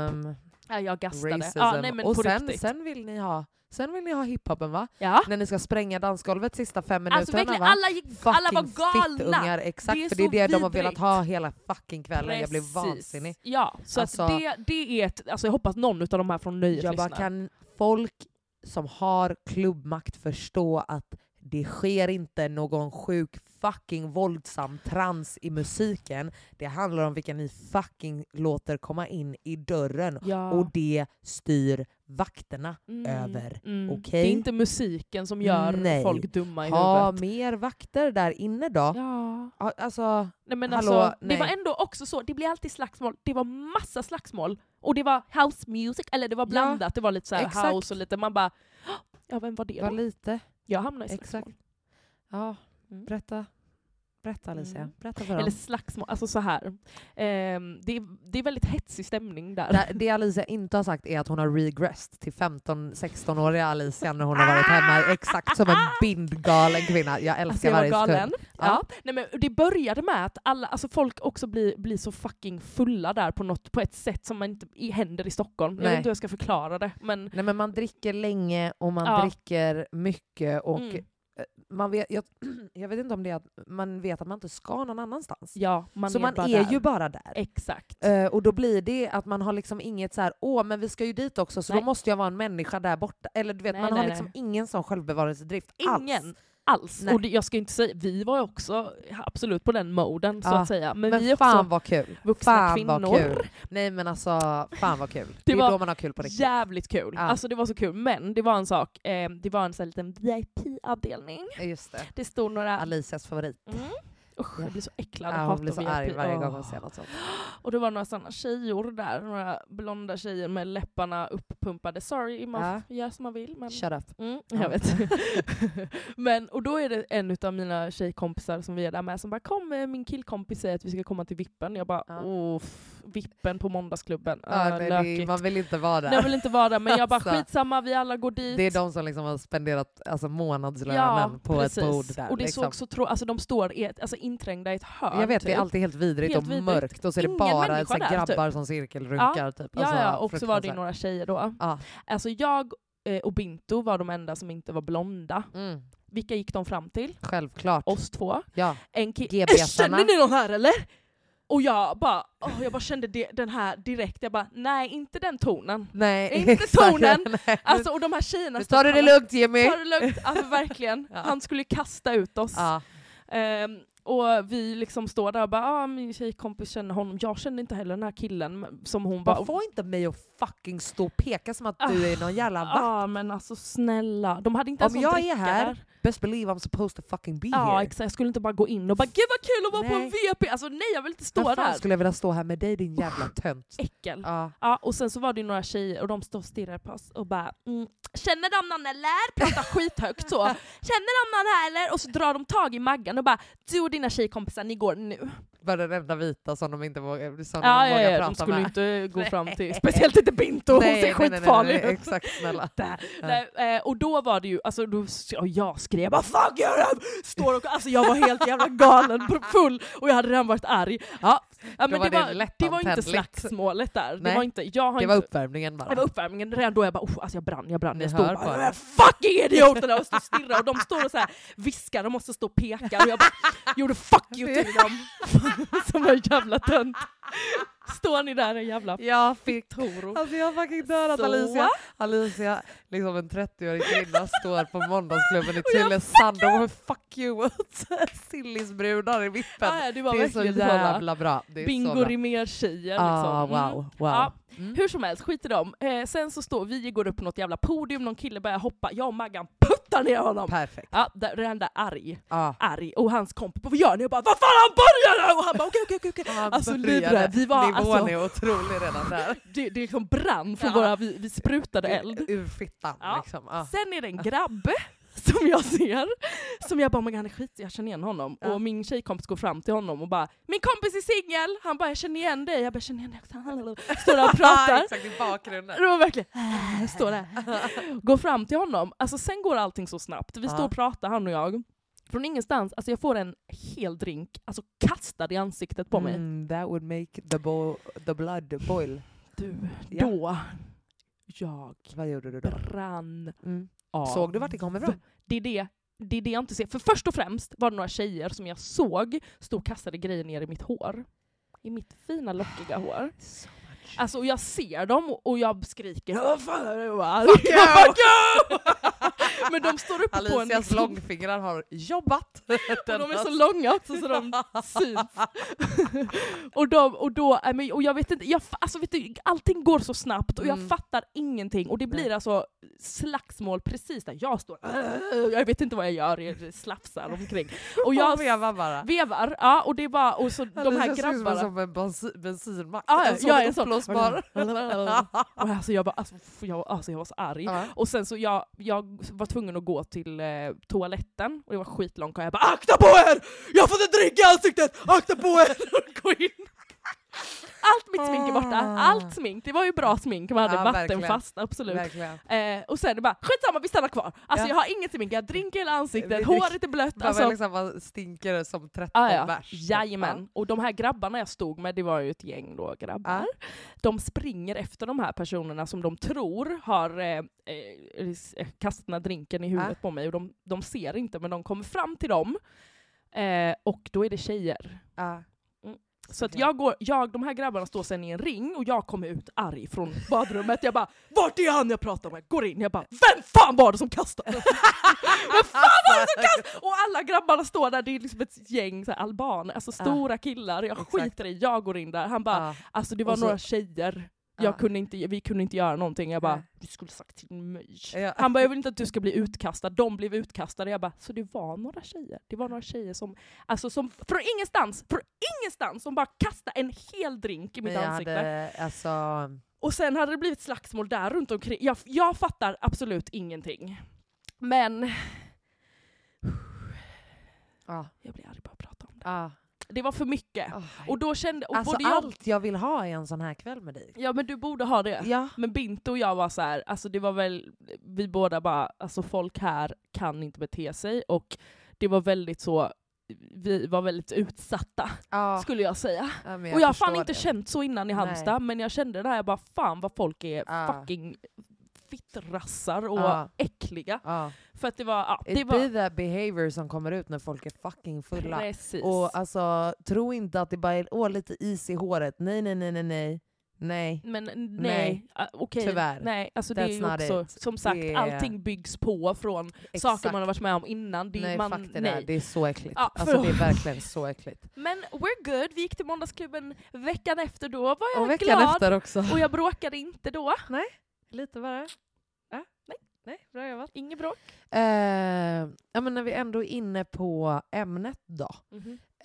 Speaker 2: Ja, jag gastade.
Speaker 1: racism.
Speaker 2: Ja, nej, men
Speaker 1: och
Speaker 2: på
Speaker 1: sen,
Speaker 2: riktigt.
Speaker 1: sen vill ni ha Sen vill ni ha hiphopen va?
Speaker 2: ja.
Speaker 1: När ni ska spränga dansgolvet sista fem
Speaker 2: Alltså
Speaker 1: minuterna
Speaker 2: verkligen,
Speaker 1: va?
Speaker 2: alla, gick, alla var galna!
Speaker 1: fittungar, exakt.
Speaker 2: Det är
Speaker 1: för det är det de har
Speaker 2: vidrigt.
Speaker 1: velat ha hela fucking kvällen. Jag blev
Speaker 2: Precis.
Speaker 1: vansinnig.
Speaker 2: Ja, så
Speaker 1: Alltså-
Speaker 2: det, det är ett, alltså jag hoppas någon av de här från nöjet
Speaker 1: Jag bara,
Speaker 2: lyssnar.
Speaker 1: kan folk som har klubbmakt förstå att det sker inte någon sjuk fucking våldsam trans i musiken. Det handlar om vilka ni fucking låter komma in i dörren.
Speaker 2: Ja.
Speaker 1: Och det styr vakterna
Speaker 2: Mm,
Speaker 1: över.
Speaker 2: mm.
Speaker 1: okej?
Speaker 2: Det är inte musiken som gör
Speaker 1: Nej.
Speaker 2: folk dumma i
Speaker 1: Ha
Speaker 2: huvudet.
Speaker 1: mer vakter där inne då.
Speaker 2: Ja.
Speaker 1: Ja, Alltså,
Speaker 2: Nej, men
Speaker 1: Hallå,
Speaker 2: alltså, det
Speaker 1: nej.
Speaker 2: var ändå också så, det blir alltid slagsmål. Det var massa slagsmål. Och det var house music, eller det var blandat. det var lite så här house och lite, man bara Ja vem var det
Speaker 1: var
Speaker 2: då?
Speaker 1: lite.
Speaker 2: Jag hamnade i slagsmål.
Speaker 1: Exakt. Ja,
Speaker 2: Mm.
Speaker 1: berätta. Berätta Alicia.
Speaker 2: Mm.
Speaker 1: Berätta för
Speaker 2: Eller
Speaker 1: dem.
Speaker 2: slagsmål, alltså så här. Ehm, det, är, det är väldigt hetsig stämning där.
Speaker 1: Det, det Alicia inte har sagt är att hon har regressed till 15-16-åriga Alicia när hon har varit hemma exakt som en bindgalen kvinna. Jag älskar
Speaker 2: Alltså jag var
Speaker 1: varje
Speaker 2: galen.
Speaker 1: sekund.
Speaker 2: Ja.
Speaker 1: Ja.
Speaker 2: Nej, men det började med att alla, alltså folk också blir, blir så fucking fulla där på, något, på ett sätt som man inte i- händer i Stockholm. Jag
Speaker 1: Nej.
Speaker 2: vet inte hur jag ska förklara det. Men
Speaker 1: Nej, men man dricker länge och man
Speaker 2: Ja.
Speaker 1: dricker mycket och
Speaker 2: Mm.
Speaker 1: Man vet, jag, jag vet inte om det är att man vet att man inte ska någon annanstans.
Speaker 2: ja, man
Speaker 1: så
Speaker 2: är
Speaker 1: man är
Speaker 2: där.
Speaker 1: ju bara där.
Speaker 2: Exakt.
Speaker 1: Eh, och då blir det att man har liksom inget så här, åh men vi ska ju dit också så
Speaker 2: Nej.
Speaker 1: då måste jag vara en människa där borta. Eller du vet,
Speaker 2: Nej,
Speaker 1: man
Speaker 2: nej,
Speaker 1: har liksom ingen sån självbevarelsedrift
Speaker 2: Ingen
Speaker 1: alls.
Speaker 2: Alls.
Speaker 1: Nej.
Speaker 2: Och det, jag ska inte säga, vi var också absolut på den moden så
Speaker 1: Ja.
Speaker 2: att säga. Men,
Speaker 1: Men,
Speaker 2: vi är
Speaker 1: fan
Speaker 2: också
Speaker 1: vad kul.
Speaker 2: vuxna
Speaker 1: fan
Speaker 2: kvinnor.
Speaker 1: vad kul. Nej men alltså, fan vad kul. Det, är
Speaker 2: var
Speaker 1: då man har kul på riktigt.
Speaker 2: Jävligt kul.
Speaker 1: Ja.
Speaker 2: Alltså det var så kul. Men det var en sak, eh, det var en sån här liten VIP-avdelning.
Speaker 1: Just det.
Speaker 2: Det stod några...
Speaker 1: Alicias favorit.
Speaker 2: Mm. Usch, jag blir så äcklad.
Speaker 1: Ja, hon blir så
Speaker 2: VIP.
Speaker 1: arg varje gång hon ser något sånt.
Speaker 2: Och det var några sådana tjejor där, några blonda tjejer med läpparna uppumpade. Sorry, man
Speaker 1: Ja.
Speaker 2: göra som man vill. Men...
Speaker 1: Shut up.
Speaker 2: Mm,
Speaker 1: Ja.
Speaker 2: jag vet. men, och då är det en av mina tjejkompisar som vi är där med som bara kom, eh, min killkompis säger att vi ska komma till Vippen. Jag bara
Speaker 1: Ja.
Speaker 2: Vippen på måndagsklubben.
Speaker 1: Ja,
Speaker 2: Ah,
Speaker 1: nej, det, man vill inte vara där.
Speaker 2: Nej, jag vill inte vara där, men jag bara
Speaker 1: Alltså.
Speaker 2: skitsamma, vi alla går dit.
Speaker 1: Det är de som liksom har spenderat alltså, månadslönen
Speaker 2: ja,
Speaker 1: på
Speaker 2: precis.
Speaker 1: ett bord där.
Speaker 2: Och det
Speaker 1: liksom.
Speaker 2: såg så trå- alltså de står i ett, alltså inträngda i ett hörn.
Speaker 1: Jag vet, det är
Speaker 2: typ.
Speaker 1: alltid helt vidrigt
Speaker 2: Helt
Speaker 1: och
Speaker 2: vidrigt.
Speaker 1: mörkt och så är det bara så här,
Speaker 2: där,
Speaker 1: grabbar som cirkelrunkar. Typ.
Speaker 2: Ja,
Speaker 1: Alltså,
Speaker 2: ja, och så var det några tjejer då.
Speaker 1: Ja.
Speaker 2: Alltså jag eh, och Binto var de enda som inte var blonda.
Speaker 1: Mm,
Speaker 2: Vilka gick de fram till?
Speaker 1: självklart.
Speaker 2: Oss två.
Speaker 1: Ja.
Speaker 2: En ki-. Känner ni någon här eller? Och jag bara, åh, jag bara kände det, den här direkt, jag bara nej inte den tonen.
Speaker 1: Nej,
Speaker 2: Inte
Speaker 1: exakt.
Speaker 2: tonen.
Speaker 1: Nej.
Speaker 2: Alltså och de här tjejerna
Speaker 1: nu tar du det lugnt Jimmy.
Speaker 2: Ta det lugnt, alltså verkligen.
Speaker 1: Ja.
Speaker 2: Han skulle kasta ut oss.
Speaker 1: Ja.
Speaker 2: Ehm, och vi liksom står där och bara ah, min tjejkompis känner honom, jag känner inte heller den här killen som hon bara
Speaker 1: få inte mig att fucking stå och peka som att du är någon jävla vakt.
Speaker 2: Ja men alltså snälla, de hade inte
Speaker 1: Om
Speaker 2: ens någon
Speaker 1: jag är här. Best believe I'm supposed to fucking be
Speaker 2: Ja
Speaker 1: here.
Speaker 2: exakt, jag skulle inte bara gå in och bara gud vad kul att vara på en
Speaker 1: Nej.
Speaker 2: VP! Alltså nej jag vill inte stå
Speaker 1: Vad fan
Speaker 2: där.
Speaker 1: skulle jag vilja stå här med dig din jävla tönt?
Speaker 2: Äckel.
Speaker 1: Ja.
Speaker 2: Ja, och sen så var det ju några tjejer och de stod och stirrade på oss och bara mm, Känner de någon eller? Pratar skithögt så. Känner de någon här eller? Och så drar de tag i Maggan och bara Du och dina tjejkompisar ni går nu.
Speaker 1: Var den enda vita som de inte vågar, som de
Speaker 2: Ja, ja,
Speaker 1: vågar
Speaker 2: ja,
Speaker 1: prata
Speaker 2: de skulle
Speaker 1: med.
Speaker 2: inte gå fram till, speciellt inte Binto, hon ser skitfarlig ut.
Speaker 1: Exakt snälla. Ja.
Speaker 2: Nej, eh, och då var det ju, alltså då, och jag skrev bara 'fuck you' Står och, alltså jag var helt jävla galen, full, och jag hade redan varit arg. Ja, ja men
Speaker 1: var
Speaker 2: det, var, det var inte slagsmålet där. Det var, inte, jag har
Speaker 1: Det
Speaker 2: inte,
Speaker 1: var uppvärmningen bara.
Speaker 2: det var uppvärmningen, redan då jag bara oh, alltså jag brann, jag brann.
Speaker 1: Ni
Speaker 2: Jag stod bara
Speaker 1: på
Speaker 2: "Jag
Speaker 1: det.
Speaker 2: är 'fucking idioterna' och stod och de står och så här viskar, de måste stå och peka och jag bara gjorde 'fuck you' till dem. Som en jävla tönt. Står ni där en jävla
Speaker 1: Jag fick
Speaker 2: Toro.
Speaker 1: Alltså jag har fucking dödat
Speaker 2: Så.
Speaker 1: Alicia. Alicia, liksom en 30-årig kvinna, står på måndagsklubben i Tylösand och har fuck you åt sillisbrudar i vippen.
Speaker 2: Ja, det var
Speaker 1: det är så jävla bra.
Speaker 2: Bingo. Rimér-tjejer.
Speaker 1: Ah,
Speaker 2: liksom. Mm.
Speaker 1: wow, wow.
Speaker 2: Ja,
Speaker 1: Mm.
Speaker 2: hur som helst, skit i dem. Eh, sen så står vi, går upp på något jävla podium, någon kille börjar hoppa, jag och Maggan puttar ner honom.
Speaker 1: Perfekt.
Speaker 2: Ja, där, redan där arg.
Speaker 1: Ja.
Speaker 2: Arg. Och hans kompis bara vad gör ni? Och bara vad fan han började! Och han bara okej okej okej. Alltså livrädd. Vi var
Speaker 1: Nivån
Speaker 2: alltså,
Speaker 1: är otrolig redan där.
Speaker 2: det, det liksom brann från
Speaker 1: Ja.
Speaker 2: våra, vi, vi sprutade eld.
Speaker 1: Ur fittan
Speaker 2: Ja.
Speaker 1: liksom. Ja.
Speaker 2: Sen är det en grabb som jag ser, som jag bara men han är skit, jag känner igen honom.
Speaker 1: Ja.
Speaker 2: Och min tjejkompis går fram till honom och bara min kompis är singel! Han bara jag känner igen dig, jag bara jag känner igen dig också. Står där och pratar.
Speaker 1: Exakt i bakgrunden.
Speaker 2: Det var verkligen äh, står där. Går fram till honom, alltså sen går allting så snabbt. Vi
Speaker 1: Ja.
Speaker 2: står och pratar han och jag. Från ingenstans, alltså jag får en hel drink alltså kastad i ansiktet på mig.
Speaker 1: Mm, that would make the, bo- the blood boil.
Speaker 2: Du,
Speaker 1: Ja.
Speaker 2: då, jag
Speaker 1: Vad gjorde du då?
Speaker 2: brann
Speaker 1: Mm.
Speaker 2: Av.
Speaker 1: Såg du vart det kommer ifrån?
Speaker 2: Det är det, det är det jag inte ser. För först och främst var det några tjejer som jag såg stå och kastade grejer ner i mitt hår. I mitt fina lockiga hår. Alltså och jag ser dem och- jag skriker
Speaker 1: Fuck you!
Speaker 2: Fuck you! Men de står en...
Speaker 1: Alicias
Speaker 2: liksom-
Speaker 1: långfingrar har jobbat.
Speaker 2: och de är så långa också så de syns. och, de, och, då, äh, men- och jag vet inte, jag, alltså vet du, allting går så snabbt och jag
Speaker 1: Mm.
Speaker 2: fattar ingenting och det blir
Speaker 1: Nej.
Speaker 2: alltså slagsmål precis där jag står. Jag vet inte vad jag gör, jag slafsar omkring. Och jag
Speaker 1: vevar bara.
Speaker 2: vevar, ja, och det är bara, och så de här grabbarna.
Speaker 1: som en bensin, bensinmack.
Speaker 2: Ja,
Speaker 1: en sån
Speaker 2: jag är en sån. Och alltså, jag, bara, alltså, jag, alltså jag var så arg.
Speaker 1: Ja.
Speaker 2: Och sen så jag, jag var tvungen att gå till eh, toaletten och det var skitlångt och jag bara AKTA PÅ ER! Jag har fått en drink i ansiktet! AKTA PÅ ER! Gå in. Allt mitt smink är borta, allt smink. Det var ju bra smink, man hade
Speaker 1: Ja,
Speaker 2: vattenfast, absolut. Eh, och sen bara skitsamma vi stannar kvar. Alltså
Speaker 1: Ja.
Speaker 2: jag har inget smink, jag har drink i hela ansiktet,
Speaker 1: Det-
Speaker 2: håret är blött.
Speaker 1: Bara
Speaker 2: Alltså,
Speaker 1: liksom man stinker som 13
Speaker 2: Ah, ja.
Speaker 1: bärs.
Speaker 2: Jajamän. Och de här grabbarna jag stod med, det var ju ett gäng då grabbar. De springer efter de här personerna som de tror har eh, eh, eh, kastat den här drinken i huvudet på mig och de, de ser inte men de kommer fram till dem eh, och då är det tjejer.
Speaker 1: Ja.
Speaker 2: Så att jag går, jag, de här grabbarna står sen i en ring och jag kommer ut arg från badrummet. Jag bara Vart är han jag pratar med? Går in, jag bara Vem fan var det som kastade? Vem fan var det som kastade? Och alla grabbarna står där, det är liksom ett gäng så här, albaner, alltså stora killar. Jag skiter i, jag går in där. Han bara
Speaker 1: Ja.
Speaker 2: Alltså det var
Speaker 1: så-
Speaker 2: några tjejer, jag
Speaker 1: Ja.
Speaker 2: kunde inte, vi kunde inte göra någonting. Jag bara, du skulle sagt till mig.
Speaker 1: Ja.
Speaker 2: Han bara, jag vill inte att du ska bli utkastad. De blev utkastade. Jag bara, så det var några tjejer? Det var några tjejer som, alltså som från ingenstans, från ingenstans, som bara kastade en hel drink i mitt
Speaker 1: Men
Speaker 2: ansikte.
Speaker 1: hade, alltså,
Speaker 2: Och sen hade det blivit slagsmål där runt omkring. Jag, jag fattar absolut ingenting. Men
Speaker 1: ja.
Speaker 2: jag blir arg bara att prata om det.
Speaker 1: Ja.
Speaker 2: Det var för mycket.
Speaker 1: Oh,
Speaker 2: Och då kände, och
Speaker 1: alltså
Speaker 2: jag,
Speaker 1: allt jag vill ha i en sån här kväll med dig.
Speaker 2: ja men du borde ha det.
Speaker 1: Ja.
Speaker 2: Men Binte och jag var så här, alltså det var väl, vi båda bara, alltså folk här kan inte bete sig och det var väldigt så, vi var väldigt utsatta
Speaker 1: ja.
Speaker 2: skulle jag säga.
Speaker 1: ja men
Speaker 2: och jag har fan inte
Speaker 1: det.
Speaker 2: känt så innan i
Speaker 1: Nej.
Speaker 2: Halmstad, men jag kände det här, jag bara fan vad folk är
Speaker 1: Ja.
Speaker 2: fucking fittrassar och
Speaker 1: Ja.
Speaker 2: äckliga.
Speaker 1: Ja.
Speaker 2: För att det var... Ja,
Speaker 1: It
Speaker 2: det var
Speaker 1: be that behavior som kommer ut när folk är fucking fulla.
Speaker 2: precis.
Speaker 1: Och alltså, tro inte att det bara är åh, lite is i håret. Nej, nej, nej, nej, nej. Nej.
Speaker 2: Men nej,
Speaker 1: Nej.
Speaker 2: ah, okej.
Speaker 1: Tyvärr.
Speaker 2: Nej, alltså det är
Speaker 1: That's
Speaker 2: ju också,
Speaker 1: it.
Speaker 2: som sagt,
Speaker 1: är-
Speaker 2: allting byggs på från saker man har varit med om innan. Det,
Speaker 1: nej,
Speaker 2: man,
Speaker 1: fuck det
Speaker 2: nej.
Speaker 1: där. Det är så äckligt.
Speaker 2: Ja,
Speaker 1: alltså, det är verkligen så äckligt.
Speaker 2: Men we're good, vi gick till Måndagsklubben veckan efter då var jag
Speaker 1: Och veckan
Speaker 2: glad.
Speaker 1: efter också.
Speaker 2: Och jag bråkade inte då.
Speaker 1: Lite bara.
Speaker 2: Nej.
Speaker 1: bra jobbat.
Speaker 2: Inget bråk.
Speaker 1: Eh, ja, men när vi ändå är inne på ämnet då.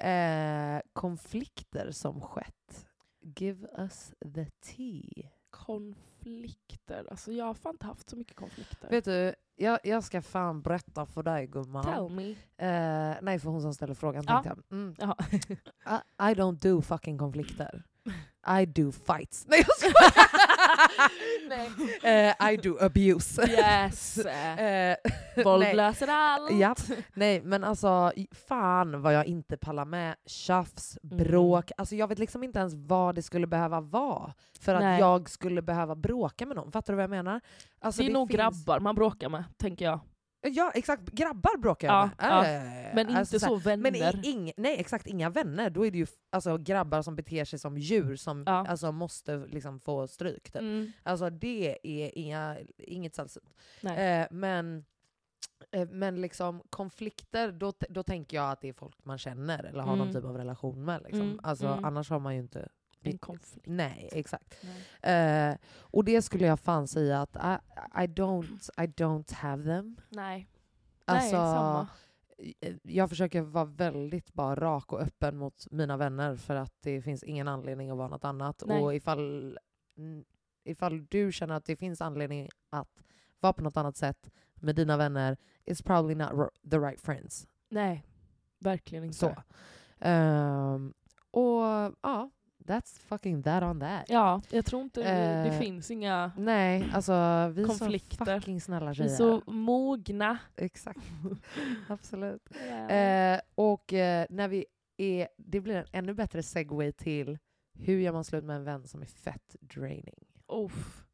Speaker 1: Eh, konflikter som skett. Give us the tea.
Speaker 2: Konflikter. Alltså jag har fan inte haft så mycket konflikter.
Speaker 1: Vet du, jag, jag ska fan berätta för dig gumman.
Speaker 2: Tell me.
Speaker 1: Eh, nej, för hon som ställer frågan
Speaker 2: Ja.
Speaker 1: tänkte jag. Mm. I, I don't do fucking konflikter. I do fights. Nej jag skojar! Eh, I do abuse.
Speaker 2: Yes.
Speaker 1: Eh,
Speaker 2: Våld löser allt.
Speaker 1: Ja. Nej men alltså fan vad jag inte pallar med tjafs,
Speaker 2: Mm.
Speaker 1: bråk. Alltså jag vet liksom inte ens vad det skulle behöva vara för att
Speaker 2: Nej.
Speaker 1: jag skulle behöva bråka med någon. Fattar du vad jag menar? Alltså,
Speaker 2: det är nog
Speaker 1: finns-
Speaker 2: grabbar man bråkar med, tänker jag.
Speaker 1: Ja exakt, grabbar bråkar jag
Speaker 2: Ja,
Speaker 1: med.
Speaker 2: ja.
Speaker 1: Eh,
Speaker 2: Men
Speaker 1: alltså
Speaker 2: inte
Speaker 1: här-
Speaker 2: så vänner.
Speaker 1: Men ing, nej exakt, inga vänner. Då är det ju alltså, grabbar som beter sig som djur som
Speaker 2: Ja.
Speaker 1: alltså, måste liksom få stryk. Typ.
Speaker 2: Mm.
Speaker 1: Alltså det är inga, inget sällsynt. Eh, men, eh, men liksom konflikter, då, då tänker jag att det är folk man känner eller har någon
Speaker 2: Mm.
Speaker 1: typ av relation med. Liksom.
Speaker 2: Mm,
Speaker 1: Alltså,
Speaker 2: mm.
Speaker 1: Annars har man ju inte...
Speaker 2: En konflikt.
Speaker 1: Nej, exakt.
Speaker 2: Nej.
Speaker 1: Eh, och det skulle jag fan säga att I, I, don't, I don't have them.
Speaker 2: Nej.
Speaker 1: Alltså,
Speaker 2: Nej, samma.
Speaker 1: jag försöker vara väldigt bara rak och öppen mot mina vänner för att det finns ingen anledning att vara något annat.
Speaker 2: Nej.
Speaker 1: Och ifall, ifall du känner att det finns anledning att vara på något annat sätt med dina vänner, it's probably not the right friends.
Speaker 2: Nej, verkligen inte.
Speaker 1: Så. Ehm, och ja, that's fucking that on that.
Speaker 2: Ja, jag tror inte det, det
Speaker 1: Eh,
Speaker 2: finns inga...
Speaker 1: Nej, alltså vi är så
Speaker 2: Konflikter.
Speaker 1: fucking snälla
Speaker 2: Vi är
Speaker 1: tjejer.
Speaker 2: så mogna.
Speaker 1: Exakt. Absolut.
Speaker 2: Ja.
Speaker 1: Eh, och eh, när vi är, det blir en ännu bättre segway till hur gör man slut med en vän som är fett draining?
Speaker 2: Uff.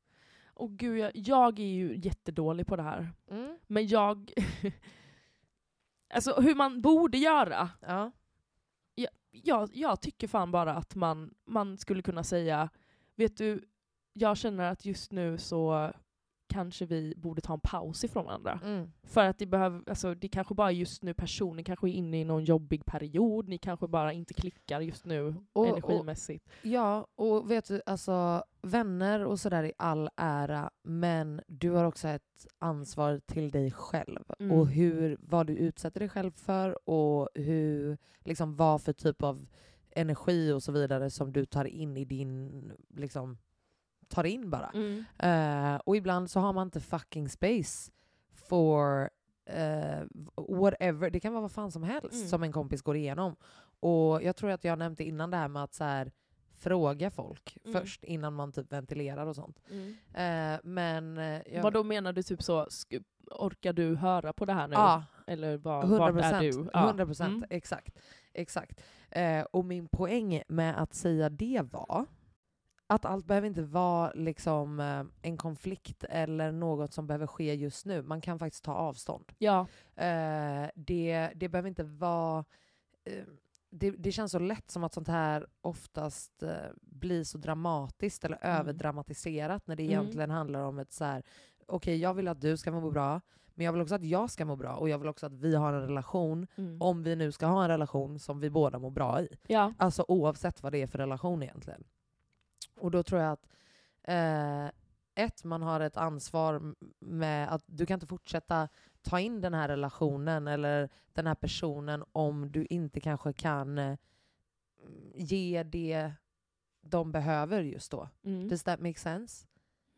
Speaker 2: Och gud, jag, jag är ju jättedålig på det här.
Speaker 1: Mm.
Speaker 2: Men jag... alltså hur man borde göra.
Speaker 1: Ja.
Speaker 2: Jag, jag tycker fan bara att man, man skulle kunna säga, vet du, jag känner att just nu så kanske vi borde ta en paus ifrån varandra.
Speaker 1: Mm.
Speaker 2: För att det, behöver, alltså, det kanske bara just nu personen kanske är inne i någon jobbig period, ni kanske bara inte klickar just nu
Speaker 1: Och-
Speaker 2: energimässigt.
Speaker 1: Ja, och vet du, alltså vänner och sådär i all ära, men du har också ett ansvar till dig själv.
Speaker 2: Mm.
Speaker 1: Och hur, vad du utsätter dig själv för och hur, liksom, vad för typ av energi och så vidare som du tar in i din, liksom, tar in bara.
Speaker 2: Mm.
Speaker 1: Eh, och ibland så har man inte fucking space for eh, whatever. Det kan vara vad fan som helst
Speaker 2: Mm.
Speaker 1: som en kompis går igenom. Och jag tror att jag nämnde innan det här med att så här, fråga folk
Speaker 2: Mm.
Speaker 1: först innan man typ ventilerar och sånt.
Speaker 2: Mm.
Speaker 1: Eh, men... jag,
Speaker 2: Vad då menar du typ så, orkar du höra på det här nu?
Speaker 1: Ja,
Speaker 2: Eller vad,
Speaker 1: 100
Speaker 2: vad är du? Ja.
Speaker 1: 100 procent,
Speaker 2: Mm.
Speaker 1: exakt. exakt. Eh, och min poäng med att säga det var att allt behöver inte vara liksom, eh, en konflikt eller något som behöver ske just nu. Man kan faktiskt ta avstånd.
Speaker 2: Ja.
Speaker 1: Eh, det, det behöver inte vara... Eh, det, det känns så lätt som att sånt här oftast eh, blir så dramatiskt eller
Speaker 2: Mm.
Speaker 1: överdramatiserat när det
Speaker 2: Mm.
Speaker 1: egentligen handlar om ett så här okej jag vill att du ska må bra, men jag vill också att jag ska må bra och jag vill också att vi har en relation,
Speaker 2: Mm.
Speaker 1: om vi nu ska ha en relation som vi båda mår bra i.
Speaker 2: ja.
Speaker 1: Alltså oavsett vad det är för relation egentligen. Och då tror jag att eh, ett, man har ett ansvar med att du kan inte fortsätta ta in den här relationen eller den här personen om du inte kanske kan eh, ge det de behöver just då.
Speaker 2: Mm.
Speaker 1: Does that make sense?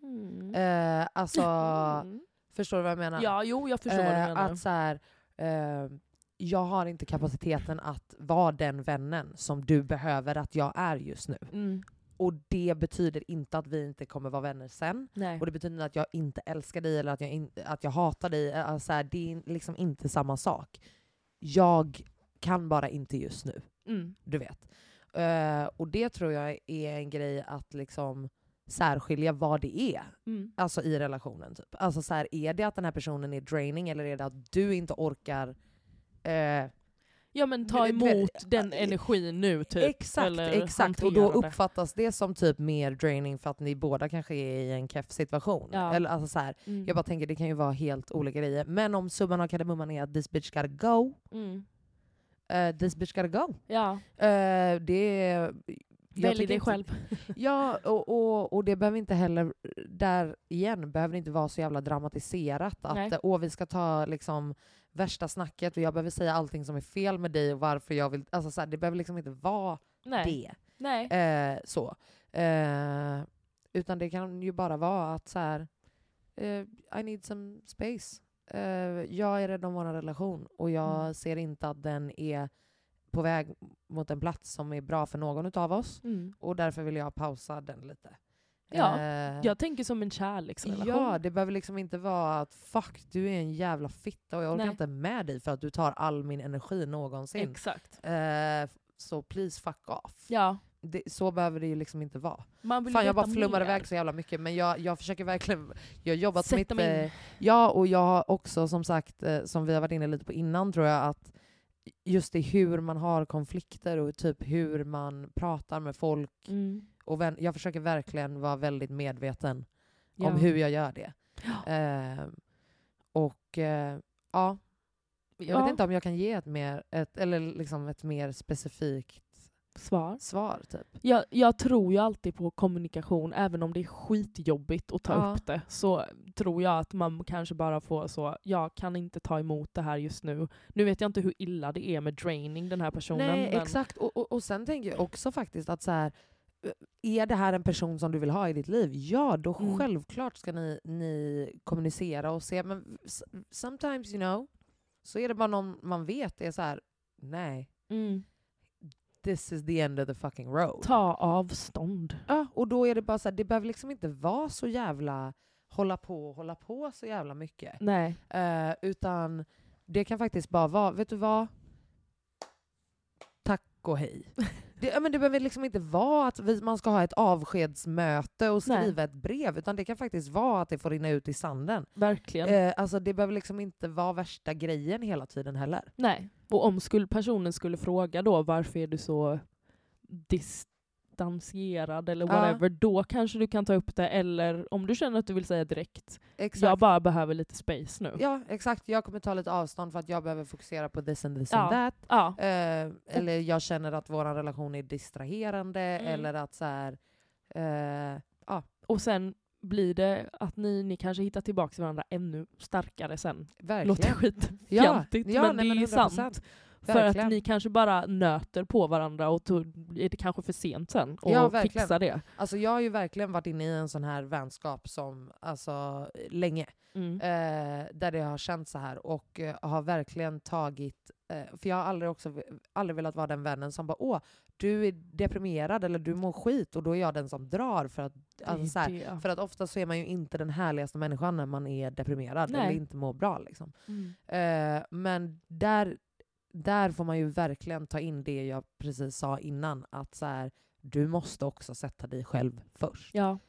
Speaker 2: Mm.
Speaker 1: Eh, alltså,
Speaker 2: Mm.
Speaker 1: förstår du vad jag menar?
Speaker 2: Ja, jo jag förstår vad du
Speaker 1: Eh,
Speaker 2: menar.
Speaker 1: Att så här, eh, jag har inte kapaciteten att vara den vännen som du behöver att jag är just nu.
Speaker 2: Mm.
Speaker 1: Och det betyder inte att vi inte kommer vara vänner sen.
Speaker 2: Nej.
Speaker 1: Och det betyder inte att jag inte älskar dig eller att jag, in, att jag hatar dig. Alltså, så här, det är liksom inte samma sak. Jag kan bara inte just nu,
Speaker 2: Mm.
Speaker 1: du vet. Eh, och det tror jag är en grej att liksom särskilja vad det är
Speaker 2: Mm.
Speaker 1: alltså i relationen. Typ. Alltså så här, är det att den här personen är draining eller är det att du inte orkar eh,
Speaker 2: Ja men ta emot den
Speaker 1: eh,
Speaker 2: energin nu typ.
Speaker 1: Exakt,
Speaker 2: eller
Speaker 1: exakt. Och då uppfattas det som typ mer draining för att ni båda kanske är i en keff situation.
Speaker 2: Ja.
Speaker 1: Eller alltså så här,
Speaker 2: Mm.
Speaker 1: Jag bara tänker det kan ju vara helt olika grejer. Men om summan av kardemumman är att this bitch gotta go,
Speaker 2: Mm.
Speaker 1: eh, this bitch gotta go.
Speaker 2: Ja,
Speaker 1: Eh, det. Jag
Speaker 2: välj dig själv.
Speaker 1: Ja, och, och, och det behöver inte heller, där igen, behöver inte vara så jävla dramatiserat. Att
Speaker 2: Nej.
Speaker 1: åh, vi ska ta liksom värsta snacket och jag behöver säga allting som är fel med dig och varför jag vill... Alltså så här, det behöver liksom inte vara
Speaker 2: Nej.
Speaker 1: det.
Speaker 2: Nej.
Speaker 1: Eh, så. Eh, utan det kan ju bara vara att så här, eh, I need some space. Eh, jag är rädd om vår relation och jag
Speaker 2: Mm.
Speaker 1: ser inte att den är på väg mot en plats som är bra för någon av oss.
Speaker 2: Mm.
Speaker 1: Och därför vill jag pausa den lite.
Speaker 2: Ja,
Speaker 1: Eh,
Speaker 2: Jag tänker som en kärleksrelation.
Speaker 1: ja, det behöver liksom inte vara att fuck, du är en jävla fitta och jag orkar
Speaker 2: Nej.
Speaker 1: inte med dig för att du tar all min energi någonsin.
Speaker 2: Exakt.
Speaker 1: Eh, så please fuck off.
Speaker 2: Ja.
Speaker 1: Det, så behöver det ju liksom inte vara.
Speaker 2: Man vill
Speaker 1: Fan jag bara flummar iväg så jävla mycket men jag, jag försöker verkligen, jag har jobbat
Speaker 2: Sätta
Speaker 1: mitt... eh, Ja och jag har också som sagt, eh, som vi har varit inne lite på innan tror jag, att just i hur man har konflikter och typ hur man pratar med folk.
Speaker 2: Mm.
Speaker 1: Och vän, jag försöker verkligen vara väldigt medveten
Speaker 2: Ja.
Speaker 1: om hur jag gör det. Eh, och eh, ja, jag
Speaker 2: Ja.
Speaker 1: vet inte om jag kan ge ett mer, ett, eller liksom ett mer specifikt
Speaker 2: Svar.
Speaker 1: svar. Typ.
Speaker 2: Jag, jag tror ju alltid på kommunikation, även om det är skitjobbigt att ta
Speaker 1: Ja.
Speaker 2: upp det. Så tror jag att man kanske bara får så, jag kan inte ta emot det här just nu. Nu vet jag inte hur illa det är med draining den här personen.
Speaker 1: Nej,
Speaker 2: men,
Speaker 1: exakt. Och, och, och sen tänker jag också faktiskt att så här, eh, är det här en person som du vill ha i ditt liv? Ja, då
Speaker 2: Mm.
Speaker 1: självklart ska ni, ni kommunicera och se. Men sometimes, you know, så är det bara någon man vet är så här, nej,
Speaker 2: Mm.
Speaker 1: This is the end of the fucking road.
Speaker 2: Ta avstånd.
Speaker 1: Ja, och då är det bara så här, det behöver liksom inte vara så jävla hålla på och hålla på så jävla mycket.
Speaker 2: Nej.
Speaker 1: Eh, utan det kan faktiskt bara vara, vet du vad? Tack och hej. Det, ja, men det behöver liksom inte vara att vi, man ska ha ett avskedsmöte och
Speaker 2: Nej.
Speaker 1: skriva ett brev, utan det kan faktiskt vara att det får rinna ut i sanden.
Speaker 2: Verkligen.
Speaker 1: Eh, alltså det behöver liksom inte vara värsta grejen hela tiden heller.
Speaker 2: Nej. Och om skulle, personen skulle fråga då varför är du så distanserad eller
Speaker 1: Ja.
Speaker 2: whatever, då kanske du kan ta upp det. Eller om du känner att du vill säga direkt,
Speaker 1: Exakt.
Speaker 2: jag bara behöver lite space nu.
Speaker 1: Ja, exakt. Jag kommer ta lite avstånd för att jag behöver fokusera på this and this
Speaker 2: Ja.
Speaker 1: and that.
Speaker 2: Ja.
Speaker 1: Eh, eller jag känner att vår relation är distraherande,
Speaker 2: Mm.
Speaker 1: eller att så här... Eh, ja,
Speaker 2: Och sen blir det att ni, ni kanske hittar tillbaka till varandra ännu starkare sen.
Speaker 1: verkligen.
Speaker 2: Låter skitfjantigt
Speaker 1: Ja,
Speaker 2: men
Speaker 1: nej,
Speaker 2: det är
Speaker 1: men
Speaker 2: ju
Speaker 1: 100%.
Speaker 2: sant. För att
Speaker 1: Verkligen.
Speaker 2: ni kanske bara nöter på varandra och är det kanske för sent sen och
Speaker 1: Ja, verkligen.
Speaker 2: fixa det.
Speaker 1: Alltså jag har ju verkligen varit inne i en sån här vänskap som, alltså länge,
Speaker 2: Mm.
Speaker 1: eh, där det har känts så här och eh, har verkligen tagit, eh, för jag har aldrig, också, aldrig velat vara den vännen som bara åh, du är deprimerad eller du mår skit och då är jag den som drar för att, alltså, så här, för att ofta så är man ju inte den härligaste människan när man är deprimerad
Speaker 2: Nej.
Speaker 1: eller inte mår bra. Liksom.
Speaker 2: Mm.
Speaker 1: Eh, men där, där får man ju verkligen ta in det jag precis sa innan, att så här, du måste också sätta dig själv först.
Speaker 2: Ja.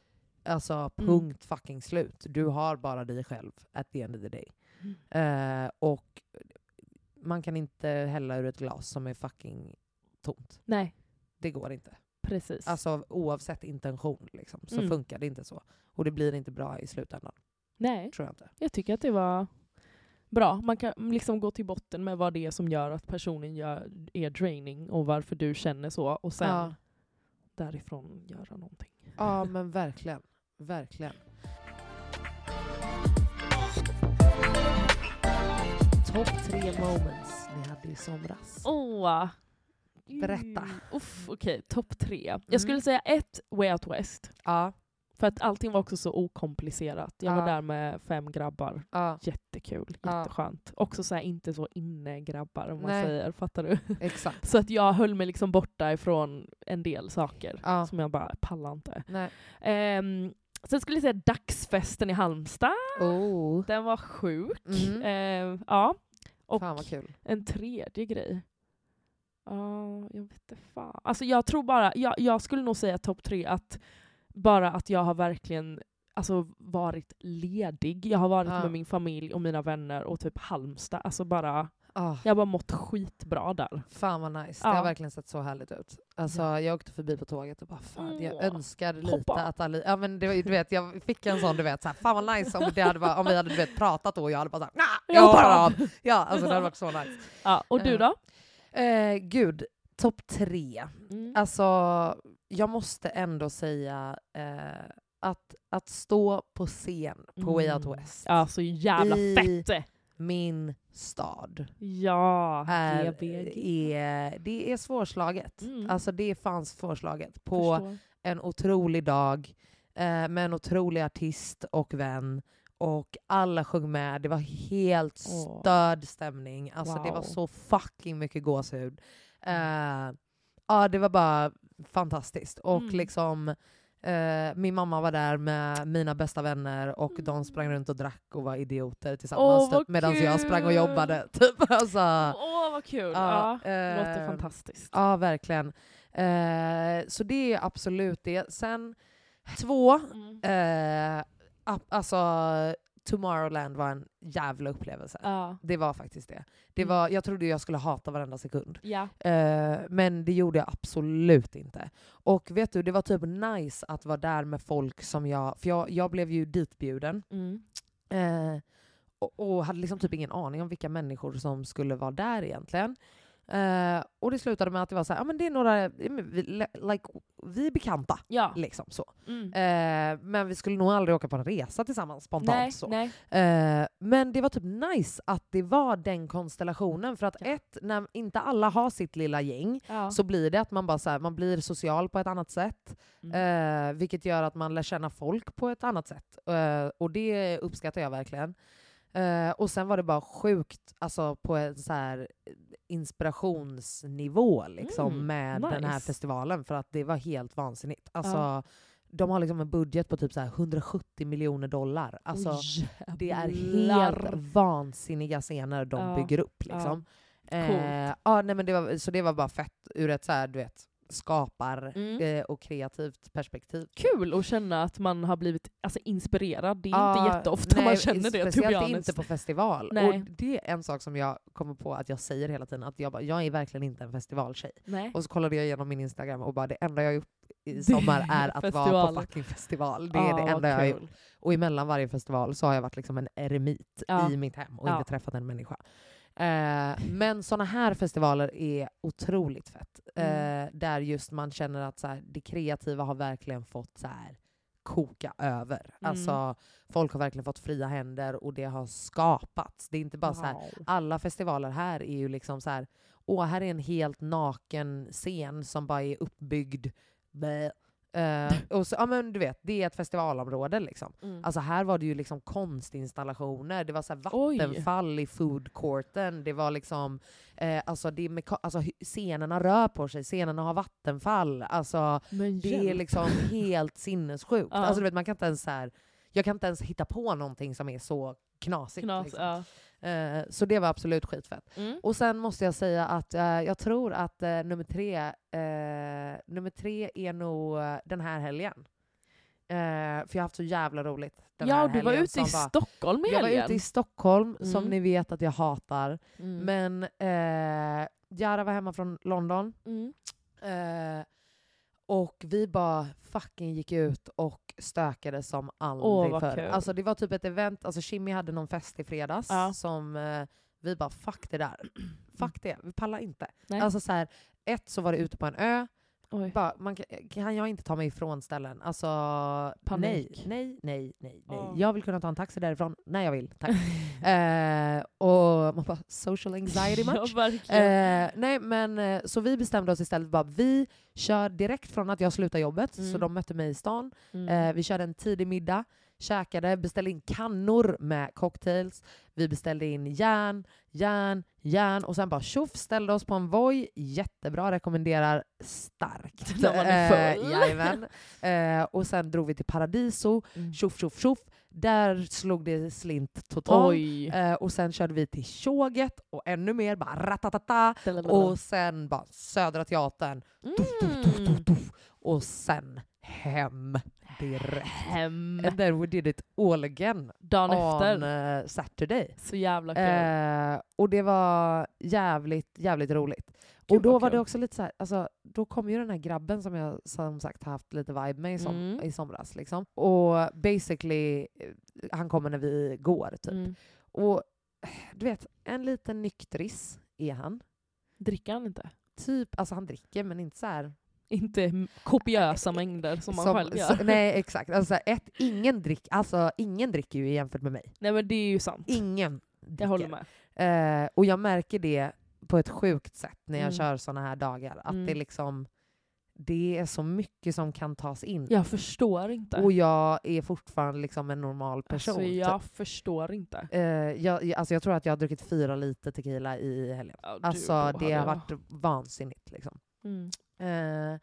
Speaker 1: Alltså
Speaker 2: Mm.
Speaker 1: punkt fucking slut. Du har bara dig själv at the end of the day.
Speaker 2: Mm.
Speaker 1: Eh, och man kan inte hälla ur ett glas som är fucking tomt.
Speaker 2: Nej,
Speaker 1: Det går inte.
Speaker 2: precis.
Speaker 1: Alltså oavsett intention liksom, så
Speaker 2: Mm.
Speaker 1: funkar det inte så. Och det blir inte bra i slutändan.
Speaker 2: Nej,
Speaker 1: Tror jag inte.
Speaker 2: jag tycker att det var bra. Man kan liksom gå till botten med vad det är som gör att personen gör, är draining och varför du känner så och sen
Speaker 1: Ja.
Speaker 2: därifrån göra någonting.
Speaker 1: Ja men verkligen. Verkligen. Topp tre moments ni hade i somras.
Speaker 2: Åh!
Speaker 1: Berätta.
Speaker 2: Mm. Uff, Okej, topp tre.
Speaker 1: Mm.
Speaker 2: Jag skulle säga ett, Way Out West.
Speaker 1: Ja.
Speaker 2: För att allting var också så okomplicerat. Jag var där med fem grabbar. Jättekul, jätteskönt. Också så här, inte så inne-grabbar om man
Speaker 1: Nej.
Speaker 2: säger, fattar du?
Speaker 1: exakt.
Speaker 2: Så att jag höll mig liksom borta ifrån en del saker som jag bara pallar inte.
Speaker 1: Nej.
Speaker 2: Ehm, sen skulle jag säga dagsfesten i Halmstad.
Speaker 1: Oh.
Speaker 2: Den var sjuk.
Speaker 1: Mhm.
Speaker 2: Ehm, ja. Och
Speaker 1: Fan vad kul.
Speaker 2: en tredje grej. Ja, jag vet inte fan. Alltså jag tror bara, jag, jag skulle nog säga topp tre att bara att jag har verkligen alltså, varit ledig. Jag har varit
Speaker 1: Ja.
Speaker 2: med min familj och mina vänner och typ Halmstad. Alltså bara,
Speaker 1: Ah,
Speaker 2: jag har bara mått skitbra där.
Speaker 1: fan vad nice.
Speaker 2: Ja.
Speaker 1: Det har verkligen sett så härligt ut. Alltså, Jag åkte förbi på tåget och bara fan, jag
Speaker 2: Åh.
Speaker 1: önskar lite
Speaker 2: Hoppa.
Speaker 1: att Ali... Ja, men det, du vet, jag fick en sån, du vet, så här, fan vad nice om, det hade bara, om vi hade du vet, pratat då och jag hade bara såhär, nah, jag
Speaker 2: Jag
Speaker 1: hoppar
Speaker 2: hoppar
Speaker 1: av. Ja, alltså det hade varit så nice.
Speaker 2: Ja, och du
Speaker 1: Eh.
Speaker 2: då?
Speaker 1: Eh, gud, topp tre.
Speaker 2: Mm.
Speaker 1: Alltså, jag måste ändå säga eh, att, att stå på scen på Way Out
Speaker 2: Mm.
Speaker 1: West,
Speaker 2: Ja, så jävla
Speaker 1: I-
Speaker 2: fett!
Speaker 1: min stad,
Speaker 2: Ja,
Speaker 1: är,
Speaker 2: GBG.
Speaker 1: är, det är svårslaget.
Speaker 2: Mm.
Speaker 1: Alltså det är fan svårslaget. På
Speaker 2: Förstår.
Speaker 1: en otrolig dag eh, med en otrolig artist och vän. Och alla sjöng med. Det var helt störd stämning. Alltså det var
Speaker 2: Wow.
Speaker 1: så fucking mycket gåshud. Eh, ja, det var bara fantastiskt. Och
Speaker 2: Mm.
Speaker 1: liksom eh, min mamma var där med mina bästa vänner och de sprang runt och drack och var idioter tillsammans typ, medan jag sprang och jobbade. Typ. Alltså,
Speaker 2: Åh vad kul! Ja, det låter
Speaker 1: eh,
Speaker 2: fantastiskt.
Speaker 1: Ja, verkligen. Eh, så det är absolut det. Sen två,
Speaker 2: Mm.
Speaker 1: eh, alltså Tomorrowland var en jävla upplevelse.
Speaker 2: Ja.
Speaker 1: Det var faktiskt det. det
Speaker 2: Mm.
Speaker 1: var, jag trodde jag skulle hata varenda sekund.
Speaker 2: Ja.
Speaker 1: Eh, men det gjorde jag absolut inte. Och vet du, det var typ nice att vara där med folk som jag... För jag, jag blev ju ditbjuden.
Speaker 2: Mm.
Speaker 1: Eh, och, och hade liksom typ ingen aning om vilka människor som skulle vara där egentligen. Eh, och det slutade med att det var så här, ja men det är några, vi, like, vi är bekanta.
Speaker 2: Ja.
Speaker 1: Liksom så.
Speaker 2: Mm.
Speaker 1: Eh, men vi skulle nog aldrig åka på en resa tillsammans spontant.
Speaker 2: nej,
Speaker 1: så.
Speaker 2: nej.
Speaker 1: Eh, men det var typ nice att det var den konstellationen. För att
Speaker 2: Ja.
Speaker 1: ett, när inte alla har sitt lilla gäng
Speaker 2: Ja.
Speaker 1: så blir det att man bara så här, man blir social på ett annat sätt.
Speaker 2: Mm.
Speaker 1: Vilket gör att man lär känna folk på ett annat sätt. Och det uppskattar jag verkligen. Eh, och sen var det bara sjukt alltså på en så här inspirationsnivå liksom,
Speaker 2: Mm,
Speaker 1: med den här
Speaker 2: nice.
Speaker 1: festivalen. För att det var helt vansinnigt. Alltså,
Speaker 2: Ja.
Speaker 1: De har liksom en budget på typ så här 170 miljoner dollar. Alltså,
Speaker 2: Oj,
Speaker 1: det är helt vansinniga scener de
Speaker 2: Ja.
Speaker 1: bygger upp. Liksom.
Speaker 2: Coolt.
Speaker 1: Eh, ja, nej, men det var, så det var bara fett ur ett så här, du vet, skapar
Speaker 2: Mm.
Speaker 1: eh, och kreativt perspektiv.
Speaker 2: Kul att känna att man har blivit alltså, inspirerad. Det är
Speaker 1: Ja,
Speaker 2: inte jätteofta
Speaker 1: nej,
Speaker 2: man känner det.
Speaker 1: Speciellt inte på festival.
Speaker 2: Nej.
Speaker 1: Och det är en sak som jag kommer på att jag säger hela tiden, att jag, bara, jag är verkligen inte en festivaltjej.
Speaker 2: Nej.
Speaker 1: Och så kollade jag igenom min Instagram och bara det enda jag gjort i sommar
Speaker 2: är
Speaker 1: att vara
Speaker 2: festival.
Speaker 1: på fucking festival. Det är
Speaker 2: Ja,
Speaker 1: det enda jag har gjort. Och emellan varje festival så har jag varit liksom en eremit
Speaker 2: Ja.
Speaker 1: i mitt hem och inte träffat en människa. Eh, men såna här festivaler är otroligt fett.
Speaker 2: Mm.
Speaker 1: Eh, där just man känner att så här, det kreativa har verkligen fått så här, koka över.
Speaker 2: Mm.
Speaker 1: Alltså, folk har verkligen fått fria händer och det har skapats. Det är inte bara så här,
Speaker 2: Wow.
Speaker 1: alla festivaler här är ju liksom så här, åh här är en helt naken scen som bara är uppbyggd. Blä. Eh, och så, ja, men du vet, det är ett festivalområde liksom.
Speaker 2: Mm.
Speaker 1: Alltså här var det ju liksom konstinstallationer, det var så här
Speaker 2: Oj.
Speaker 1: vattenfall i foodcourten, det var liksom, eh, alltså, det meka- alltså scenerna rör på sig, scenerna har vattenfall. Alltså det är liksom helt sinnessjukt.
Speaker 2: Ja.
Speaker 1: Alltså du vet, man kan inte ens så här, jag kan inte ens hitta på någonting som är så knasigt.
Speaker 2: Knas,
Speaker 1: liksom.
Speaker 2: ja.
Speaker 1: Eh, så det var absolut skitfett.
Speaker 2: Mm.
Speaker 1: Och sen måste jag säga att eh, jag tror att eh, nummer, tre, nummer tre är nog den här helgen. För jag har haft så jävla roligt den
Speaker 2: ja,
Speaker 1: här
Speaker 2: du var
Speaker 1: helgen
Speaker 2: ute i
Speaker 1: som var-
Speaker 2: Stockholm i
Speaker 1: Jag var
Speaker 2: helgen.
Speaker 1: ute i Stockholm, som
Speaker 2: Mm.
Speaker 1: ni vet att jag hatar.
Speaker 2: Mm.
Speaker 1: Men eh, Jara var hemma från London. Och vi bara fucking gick ut och stökade som aldrig
Speaker 2: vad
Speaker 1: förr.
Speaker 2: kul.
Speaker 1: Alltså det var typ ett event, alltså Kimmy hade någon fest i fredags
Speaker 2: Ja.
Speaker 1: som eh, vi bara fuck det där. fuck det, vi pallar inte.
Speaker 2: Nej.
Speaker 1: Alltså så här, ett så var det ute på en ö,
Speaker 2: Oj.
Speaker 1: bara, man kan, jag inte ta mig ifrån ställen? Alltså
Speaker 2: Panik.
Speaker 1: nej, nej, nej, nej, nej.
Speaker 2: Åh.
Speaker 1: Jag vill kunna ta en taxi därifrån när jag vill, tack. eh, och man bara, social anxiety
Speaker 2: ja,
Speaker 1: much?
Speaker 2: verkligen.
Speaker 1: Eh, nej men eh, så vi bestämde oss istället bara, vi kör direkt från att jag slutar jobbet, så
Speaker 2: Mm.
Speaker 1: de mötte mig i stan.
Speaker 2: Mm.
Speaker 1: Eh, vi körde en tidig middag, käkade, beställde in kannor med cocktails. Vi beställde in järn, järn, järn och sen bara tjoff, ställde oss på en Voi. Jättebra, rekommenderar starkt.
Speaker 2: När man är full.
Speaker 1: Eh, eh, och sen drog vi till Paradiso,
Speaker 2: Mm.
Speaker 1: tjoff, tjoff, tjoff. Där slog det slint totalt. Eh, och sen körde vi till Tjoget och ännu mer, bara ratatata. Och sen bara Södra Teatern, tuff, tuff, tuff, tuff. och sen hem. Direkt.
Speaker 2: Hem.
Speaker 1: And then we did it all again
Speaker 2: Dagen
Speaker 1: on
Speaker 2: efter.
Speaker 1: eh, Saturday.
Speaker 2: Så jävla kul.
Speaker 1: Eh, och det var jävligt, jävligt roligt.
Speaker 2: Gud,
Speaker 1: och då var det
Speaker 2: kul.
Speaker 1: också lite så här, alltså, då kom ju den här grabben som jag som sagt haft lite vibe med i, som,
Speaker 2: Mm.
Speaker 1: i somras. Liksom. Och basically, eh, han kommer när vi går typ.
Speaker 2: Mm.
Speaker 1: Och du vet, en liten nyktris är han.
Speaker 2: Dricker han inte?
Speaker 1: Typ, alltså han dricker men inte så här.
Speaker 2: Inte kopiösa mängder som man själv gör.
Speaker 1: så- nej exakt. Alltså, ett, ingen, drick, alltså, ingen dricker ju jämfört med mig.
Speaker 2: Nej men det är ju sant.
Speaker 1: Ingen dricker.
Speaker 2: Jag håller med.
Speaker 1: Eh, och jag märker det på ett sjukt sätt när jag
Speaker 2: Mm.
Speaker 1: kör såna här dagar. Att
Speaker 2: Mm.
Speaker 1: det liksom det är så mycket som kan tas in.
Speaker 2: Jag förstår inte.
Speaker 1: Och jag är fortfarande liksom en normal person.
Speaker 2: alltså,
Speaker 1: typ.
Speaker 2: jag förstår inte.
Speaker 1: Eh, jag, alltså jag tror att jag har druckit fyra liter tequila i helgen.
Speaker 2: Du,
Speaker 1: Alltså det har varit vansinnigt. Liksom.
Speaker 2: Mm.
Speaker 1: Eh,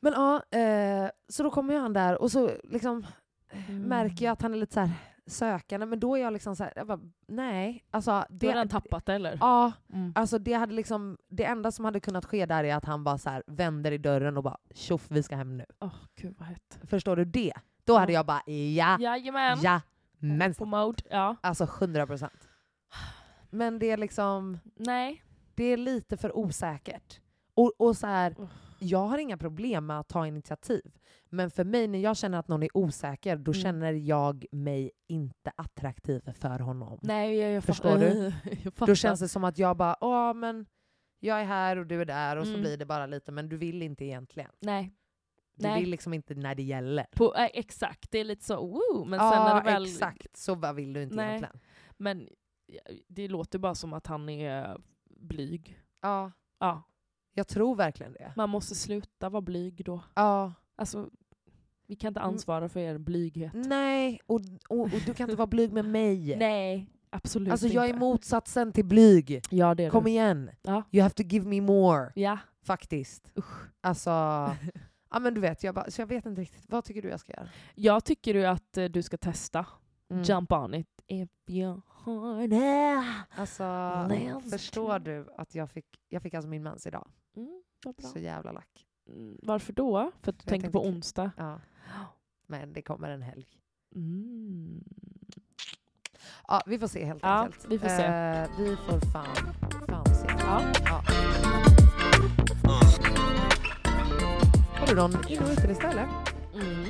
Speaker 1: men ja, eh, så då kommer han där och så liksom
Speaker 2: Mm.
Speaker 1: märker jag att han är lite så sökande. Men då är jag liksom så här, jag bara, nej. Alltså,
Speaker 2: Du har
Speaker 1: det,
Speaker 2: redan tappat det eller?
Speaker 1: Ja,
Speaker 2: Mm.
Speaker 1: Alltså det, hade liksom, det enda som hade kunnat ske där är att han bara så här vänder i dörren och bara tjoff vi ska hem nu.
Speaker 2: Åh gud vad hett.
Speaker 1: Förstår du det? Då hade jag bara ja,
Speaker 2: Jajamän.
Speaker 1: ja, men
Speaker 2: På mode. Ja.
Speaker 1: Alltså 100 procent. Men det är liksom,
Speaker 2: Nej.
Speaker 1: det är lite för osäkert. Och, och så här, jag har inga problem med att ta initiativ. Men för mig, när jag känner att någon är osäker, då
Speaker 2: Mm.
Speaker 1: känner jag mig inte attraktiv för honom.
Speaker 2: Nej jag, jag
Speaker 1: Förstår du?
Speaker 2: jag.
Speaker 1: Då känns det som att jag bara, åh men jag är här och du är där och så
Speaker 2: Mm.
Speaker 1: blir det bara lite, men du vill inte egentligen.
Speaker 2: Nej.
Speaker 1: Du
Speaker 2: Nej.
Speaker 1: vill liksom inte när det gäller.
Speaker 2: På, äh, exakt, det är lite så woo, men
Speaker 1: ja,
Speaker 2: sen när det väl...
Speaker 1: exakt. Så vad vill du inte
Speaker 2: Nej.
Speaker 1: egentligen?
Speaker 2: Men ja, det låter bara som att han är blyg.
Speaker 1: Ja,
Speaker 2: Ja,
Speaker 1: jag tror verkligen det.
Speaker 2: man måste sluta vara blyg då.
Speaker 1: Ja.
Speaker 2: Alltså, vi kan inte
Speaker 1: Mm.
Speaker 2: ansvara för er blyghet.
Speaker 1: Nej, och, och, och du kan inte vara blyg med mig.
Speaker 2: Nej, absolut
Speaker 1: Alltså jag är motsatsen till blyg.
Speaker 2: Ja, det är
Speaker 1: Kom
Speaker 2: du.
Speaker 1: igen.
Speaker 2: Ja.
Speaker 1: You have to give me more.
Speaker 2: Ja.
Speaker 1: Faktiskt.
Speaker 2: Usch.
Speaker 1: Alltså, ja men du vet, jag, bara, så jag vet inte riktigt. Vad tycker du jag ska göra?
Speaker 2: Jag tycker ju att eh, du ska testa.
Speaker 1: Mm.
Speaker 2: Jump on it if you.
Speaker 1: Alltså,
Speaker 2: Let's
Speaker 1: förstår du att jag fick, jag fick alltså min mens idag?
Speaker 2: Mm.
Speaker 1: Så jävla lack.
Speaker 2: Mm, Varför då? För att du
Speaker 1: Jag
Speaker 2: tänker på onsdag?
Speaker 1: Ja. Men det kommer en helg.
Speaker 2: Mm.
Speaker 1: Ja, vi får se helt
Speaker 2: Ja,
Speaker 1: enkelt.
Speaker 2: vi får se.
Speaker 1: Eh, vi får fan, fan se.
Speaker 2: Ja.
Speaker 1: Ja. Har du någon in och utelista eller?
Speaker 2: Mm.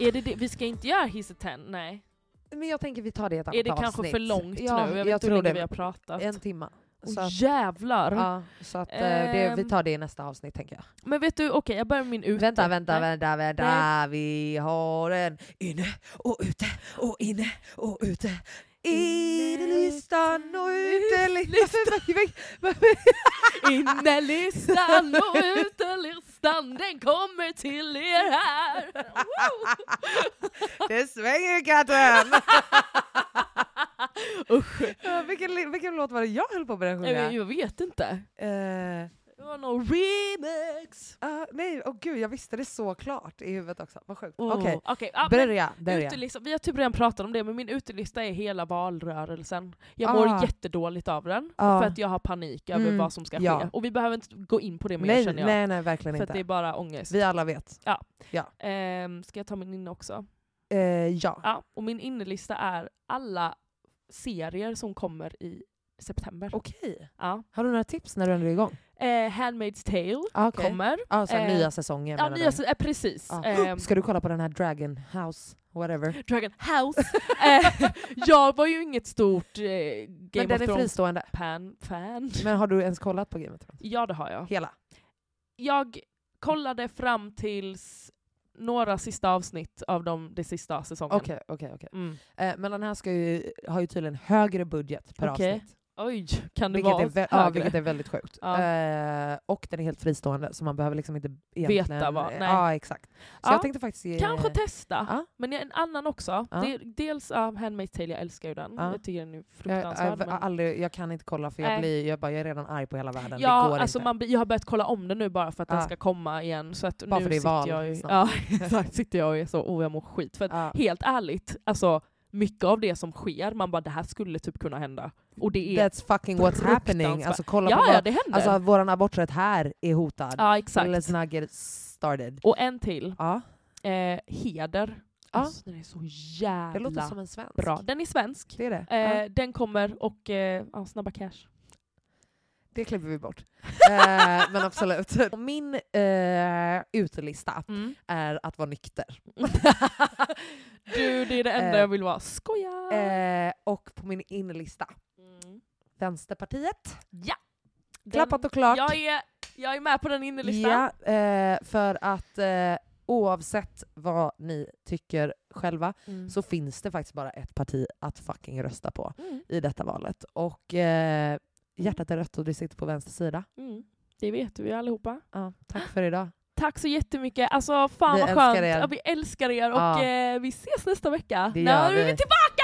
Speaker 2: Är det det? Vi ska inte göra Hiss nej.
Speaker 1: Men jag tänker vi tar det i ett annat
Speaker 2: Är det
Speaker 1: avsnitt.
Speaker 2: kanske för långt nu? Jag vet
Speaker 1: jag
Speaker 2: inte hur länge vi har pratat.
Speaker 1: En timma. Så att,
Speaker 2: jävlar!
Speaker 1: ja, så att eh, det, vi
Speaker 2: Ehm.
Speaker 1: tar det i nästa avsnitt tänker jag.
Speaker 2: Men vet du, okej jag börjar med min ute.
Speaker 1: Vänta, vänta,
Speaker 2: Nej.
Speaker 1: vänta, vänta.
Speaker 2: Nej.
Speaker 1: Vi har en inne och ute och inne och ute. Innelistan och utelistan.
Speaker 2: Innelistan och utelistan, den kommer till er här!
Speaker 1: Det svänger katten!
Speaker 2: Usch.
Speaker 1: Ja, vilken, vilken låt var det jag höll på att börja sjunga?
Speaker 2: Jag vet inte.
Speaker 1: Eh,
Speaker 2: Det var någon remix.
Speaker 1: ah, nej, åh gud, jag visste det så klart i huvudet också. Vad sjukt.
Speaker 2: Oh.
Speaker 1: Okej,
Speaker 2: Okej, ja, men
Speaker 1: börja. börja.
Speaker 2: utelista, vi har typ redan pratat om det, men min utelista är hela valrörelsen. Jag mår
Speaker 1: Ah.
Speaker 2: jättedåligt av den,
Speaker 1: Ah.
Speaker 2: för att jag har panik över
Speaker 1: Mm,
Speaker 2: vad som ska
Speaker 1: ja.
Speaker 2: ske. Och vi behöver inte gå in på det mer
Speaker 1: Nej,
Speaker 2: känner jag.
Speaker 1: nej, nej, verkligen
Speaker 2: för
Speaker 1: inte.
Speaker 2: det är bara ångest.
Speaker 1: Vi alla vet.
Speaker 2: Ehm, ska jag ta min inne också?
Speaker 1: Eh, ja.
Speaker 2: Ja, och min innelista är alla serier som kommer i september.
Speaker 1: Okej.
Speaker 2: Ja.
Speaker 1: Har du några tips när du ändå är igång?
Speaker 2: Eh, Handmaid's Tale
Speaker 1: Ah, okej.
Speaker 2: kommer.
Speaker 1: Ah, så
Speaker 2: Eh,
Speaker 1: nya säsonger
Speaker 2: Ja, nya, se- eh, precis.
Speaker 1: Ah.
Speaker 2: Ehm,
Speaker 1: Ska du kolla på den här Dragon House? Whatever.
Speaker 2: Dragon House. eh, jag var ju inget stort eh, Game
Speaker 1: Men
Speaker 2: of
Speaker 1: den är
Speaker 2: Thrones
Speaker 1: fristående.
Speaker 2: pan, fan.
Speaker 1: Men har du ens kollat på Game of Thrones?
Speaker 2: Ja det har jag.
Speaker 1: Hela?
Speaker 2: Jag kollade fram tills några sista avsnitt av de, det sista säsongen.
Speaker 1: Okej, okej, okej.
Speaker 2: Mm.
Speaker 1: Eh, Men den här ska ju, har ju tydligen högre budget per
Speaker 2: Okej.
Speaker 1: avsnitt.
Speaker 2: Oj, kan det
Speaker 1: Vilket
Speaker 2: vara
Speaker 1: är, vä- ja,
Speaker 2: högre?
Speaker 1: vilket är väldigt sjukt.
Speaker 2: Ja.
Speaker 1: Eh, och den är helt fristående, så man behöver liksom inte egentligen...
Speaker 2: Veta vad, nej.
Speaker 1: Ja, exakt. Så
Speaker 2: Ja,
Speaker 1: jag tänkte faktiskt ge...
Speaker 2: Kanske testa.
Speaker 1: Ja.
Speaker 2: Men en annan också. Det, dels ja, Handmaid's Tale, jag älskar ju den.
Speaker 1: Ja.
Speaker 2: Jag tycker den är
Speaker 1: jag,
Speaker 2: fruktansvärd.
Speaker 1: jag,
Speaker 2: men...
Speaker 1: aldrig, jag kan inte kolla för jag, blir, jag, bara, jag är redan arg på hela världen. det
Speaker 2: Ja,
Speaker 1: går
Speaker 2: alltså
Speaker 1: inte.
Speaker 2: man, jag har börjat kolla om den nu bara för att den ska komma igen. Så att
Speaker 1: Bara
Speaker 2: nu
Speaker 1: för det är val
Speaker 2: jag ju,
Speaker 1: snart.
Speaker 2: ja, exakt, sitter jag och är så, oh jag mår skit. För att, helt ärligt, alltså mycket av det som sker, man bara det här skulle typ kunna hända. Och det är...
Speaker 1: That's fucking what's happening. Alltså kolla
Speaker 2: ja,
Speaker 1: på
Speaker 2: ja, händer.
Speaker 1: alltså våran aborträtt här är hotad.
Speaker 2: ja, exakt.
Speaker 1: Let's not get started.
Speaker 2: Och en till.
Speaker 1: Ja.
Speaker 2: eh, Heder. Alltså, den är så jävla
Speaker 1: Det låter som en svensk.
Speaker 2: bra. Den är svensk.
Speaker 1: Det är det.
Speaker 2: Eh,
Speaker 1: ja,
Speaker 2: Den kommer och eh, ja, Snabba Cash.
Speaker 1: det klipper vi bort. eh, men absolut. Min eh, utelista är att vara nykter.
Speaker 2: du, det är det enda
Speaker 1: Eh,
Speaker 2: jag vill vara. Skoja!
Speaker 1: Eh, och på min innerlista,
Speaker 2: Mm.
Speaker 1: Vänsterpartiet.
Speaker 2: Ja!
Speaker 1: Klappat och klart.
Speaker 2: Jag är, jag är med på den innerlistan.
Speaker 1: Ja, eh, för att eh, oavsett vad ni tycker själva
Speaker 2: Mm.
Speaker 1: så finns det faktiskt bara ett parti att fucking rösta på
Speaker 2: Mm.
Speaker 1: i detta valet. Och eh, hjärtat är rött och det sitter på vänster sida.
Speaker 2: Mm. Det vet vi allihopa.
Speaker 1: Ja, tack för idag.
Speaker 2: Tack så jättemycket. Alltså fan
Speaker 1: Vi
Speaker 2: vad
Speaker 1: älskar
Speaker 2: skönt.
Speaker 1: er.
Speaker 2: Ja, vi älskar er och
Speaker 1: Ja.
Speaker 2: eh, vi ses nästa vecka.
Speaker 1: Det
Speaker 2: När vi
Speaker 1: vi.
Speaker 2: tillbaka!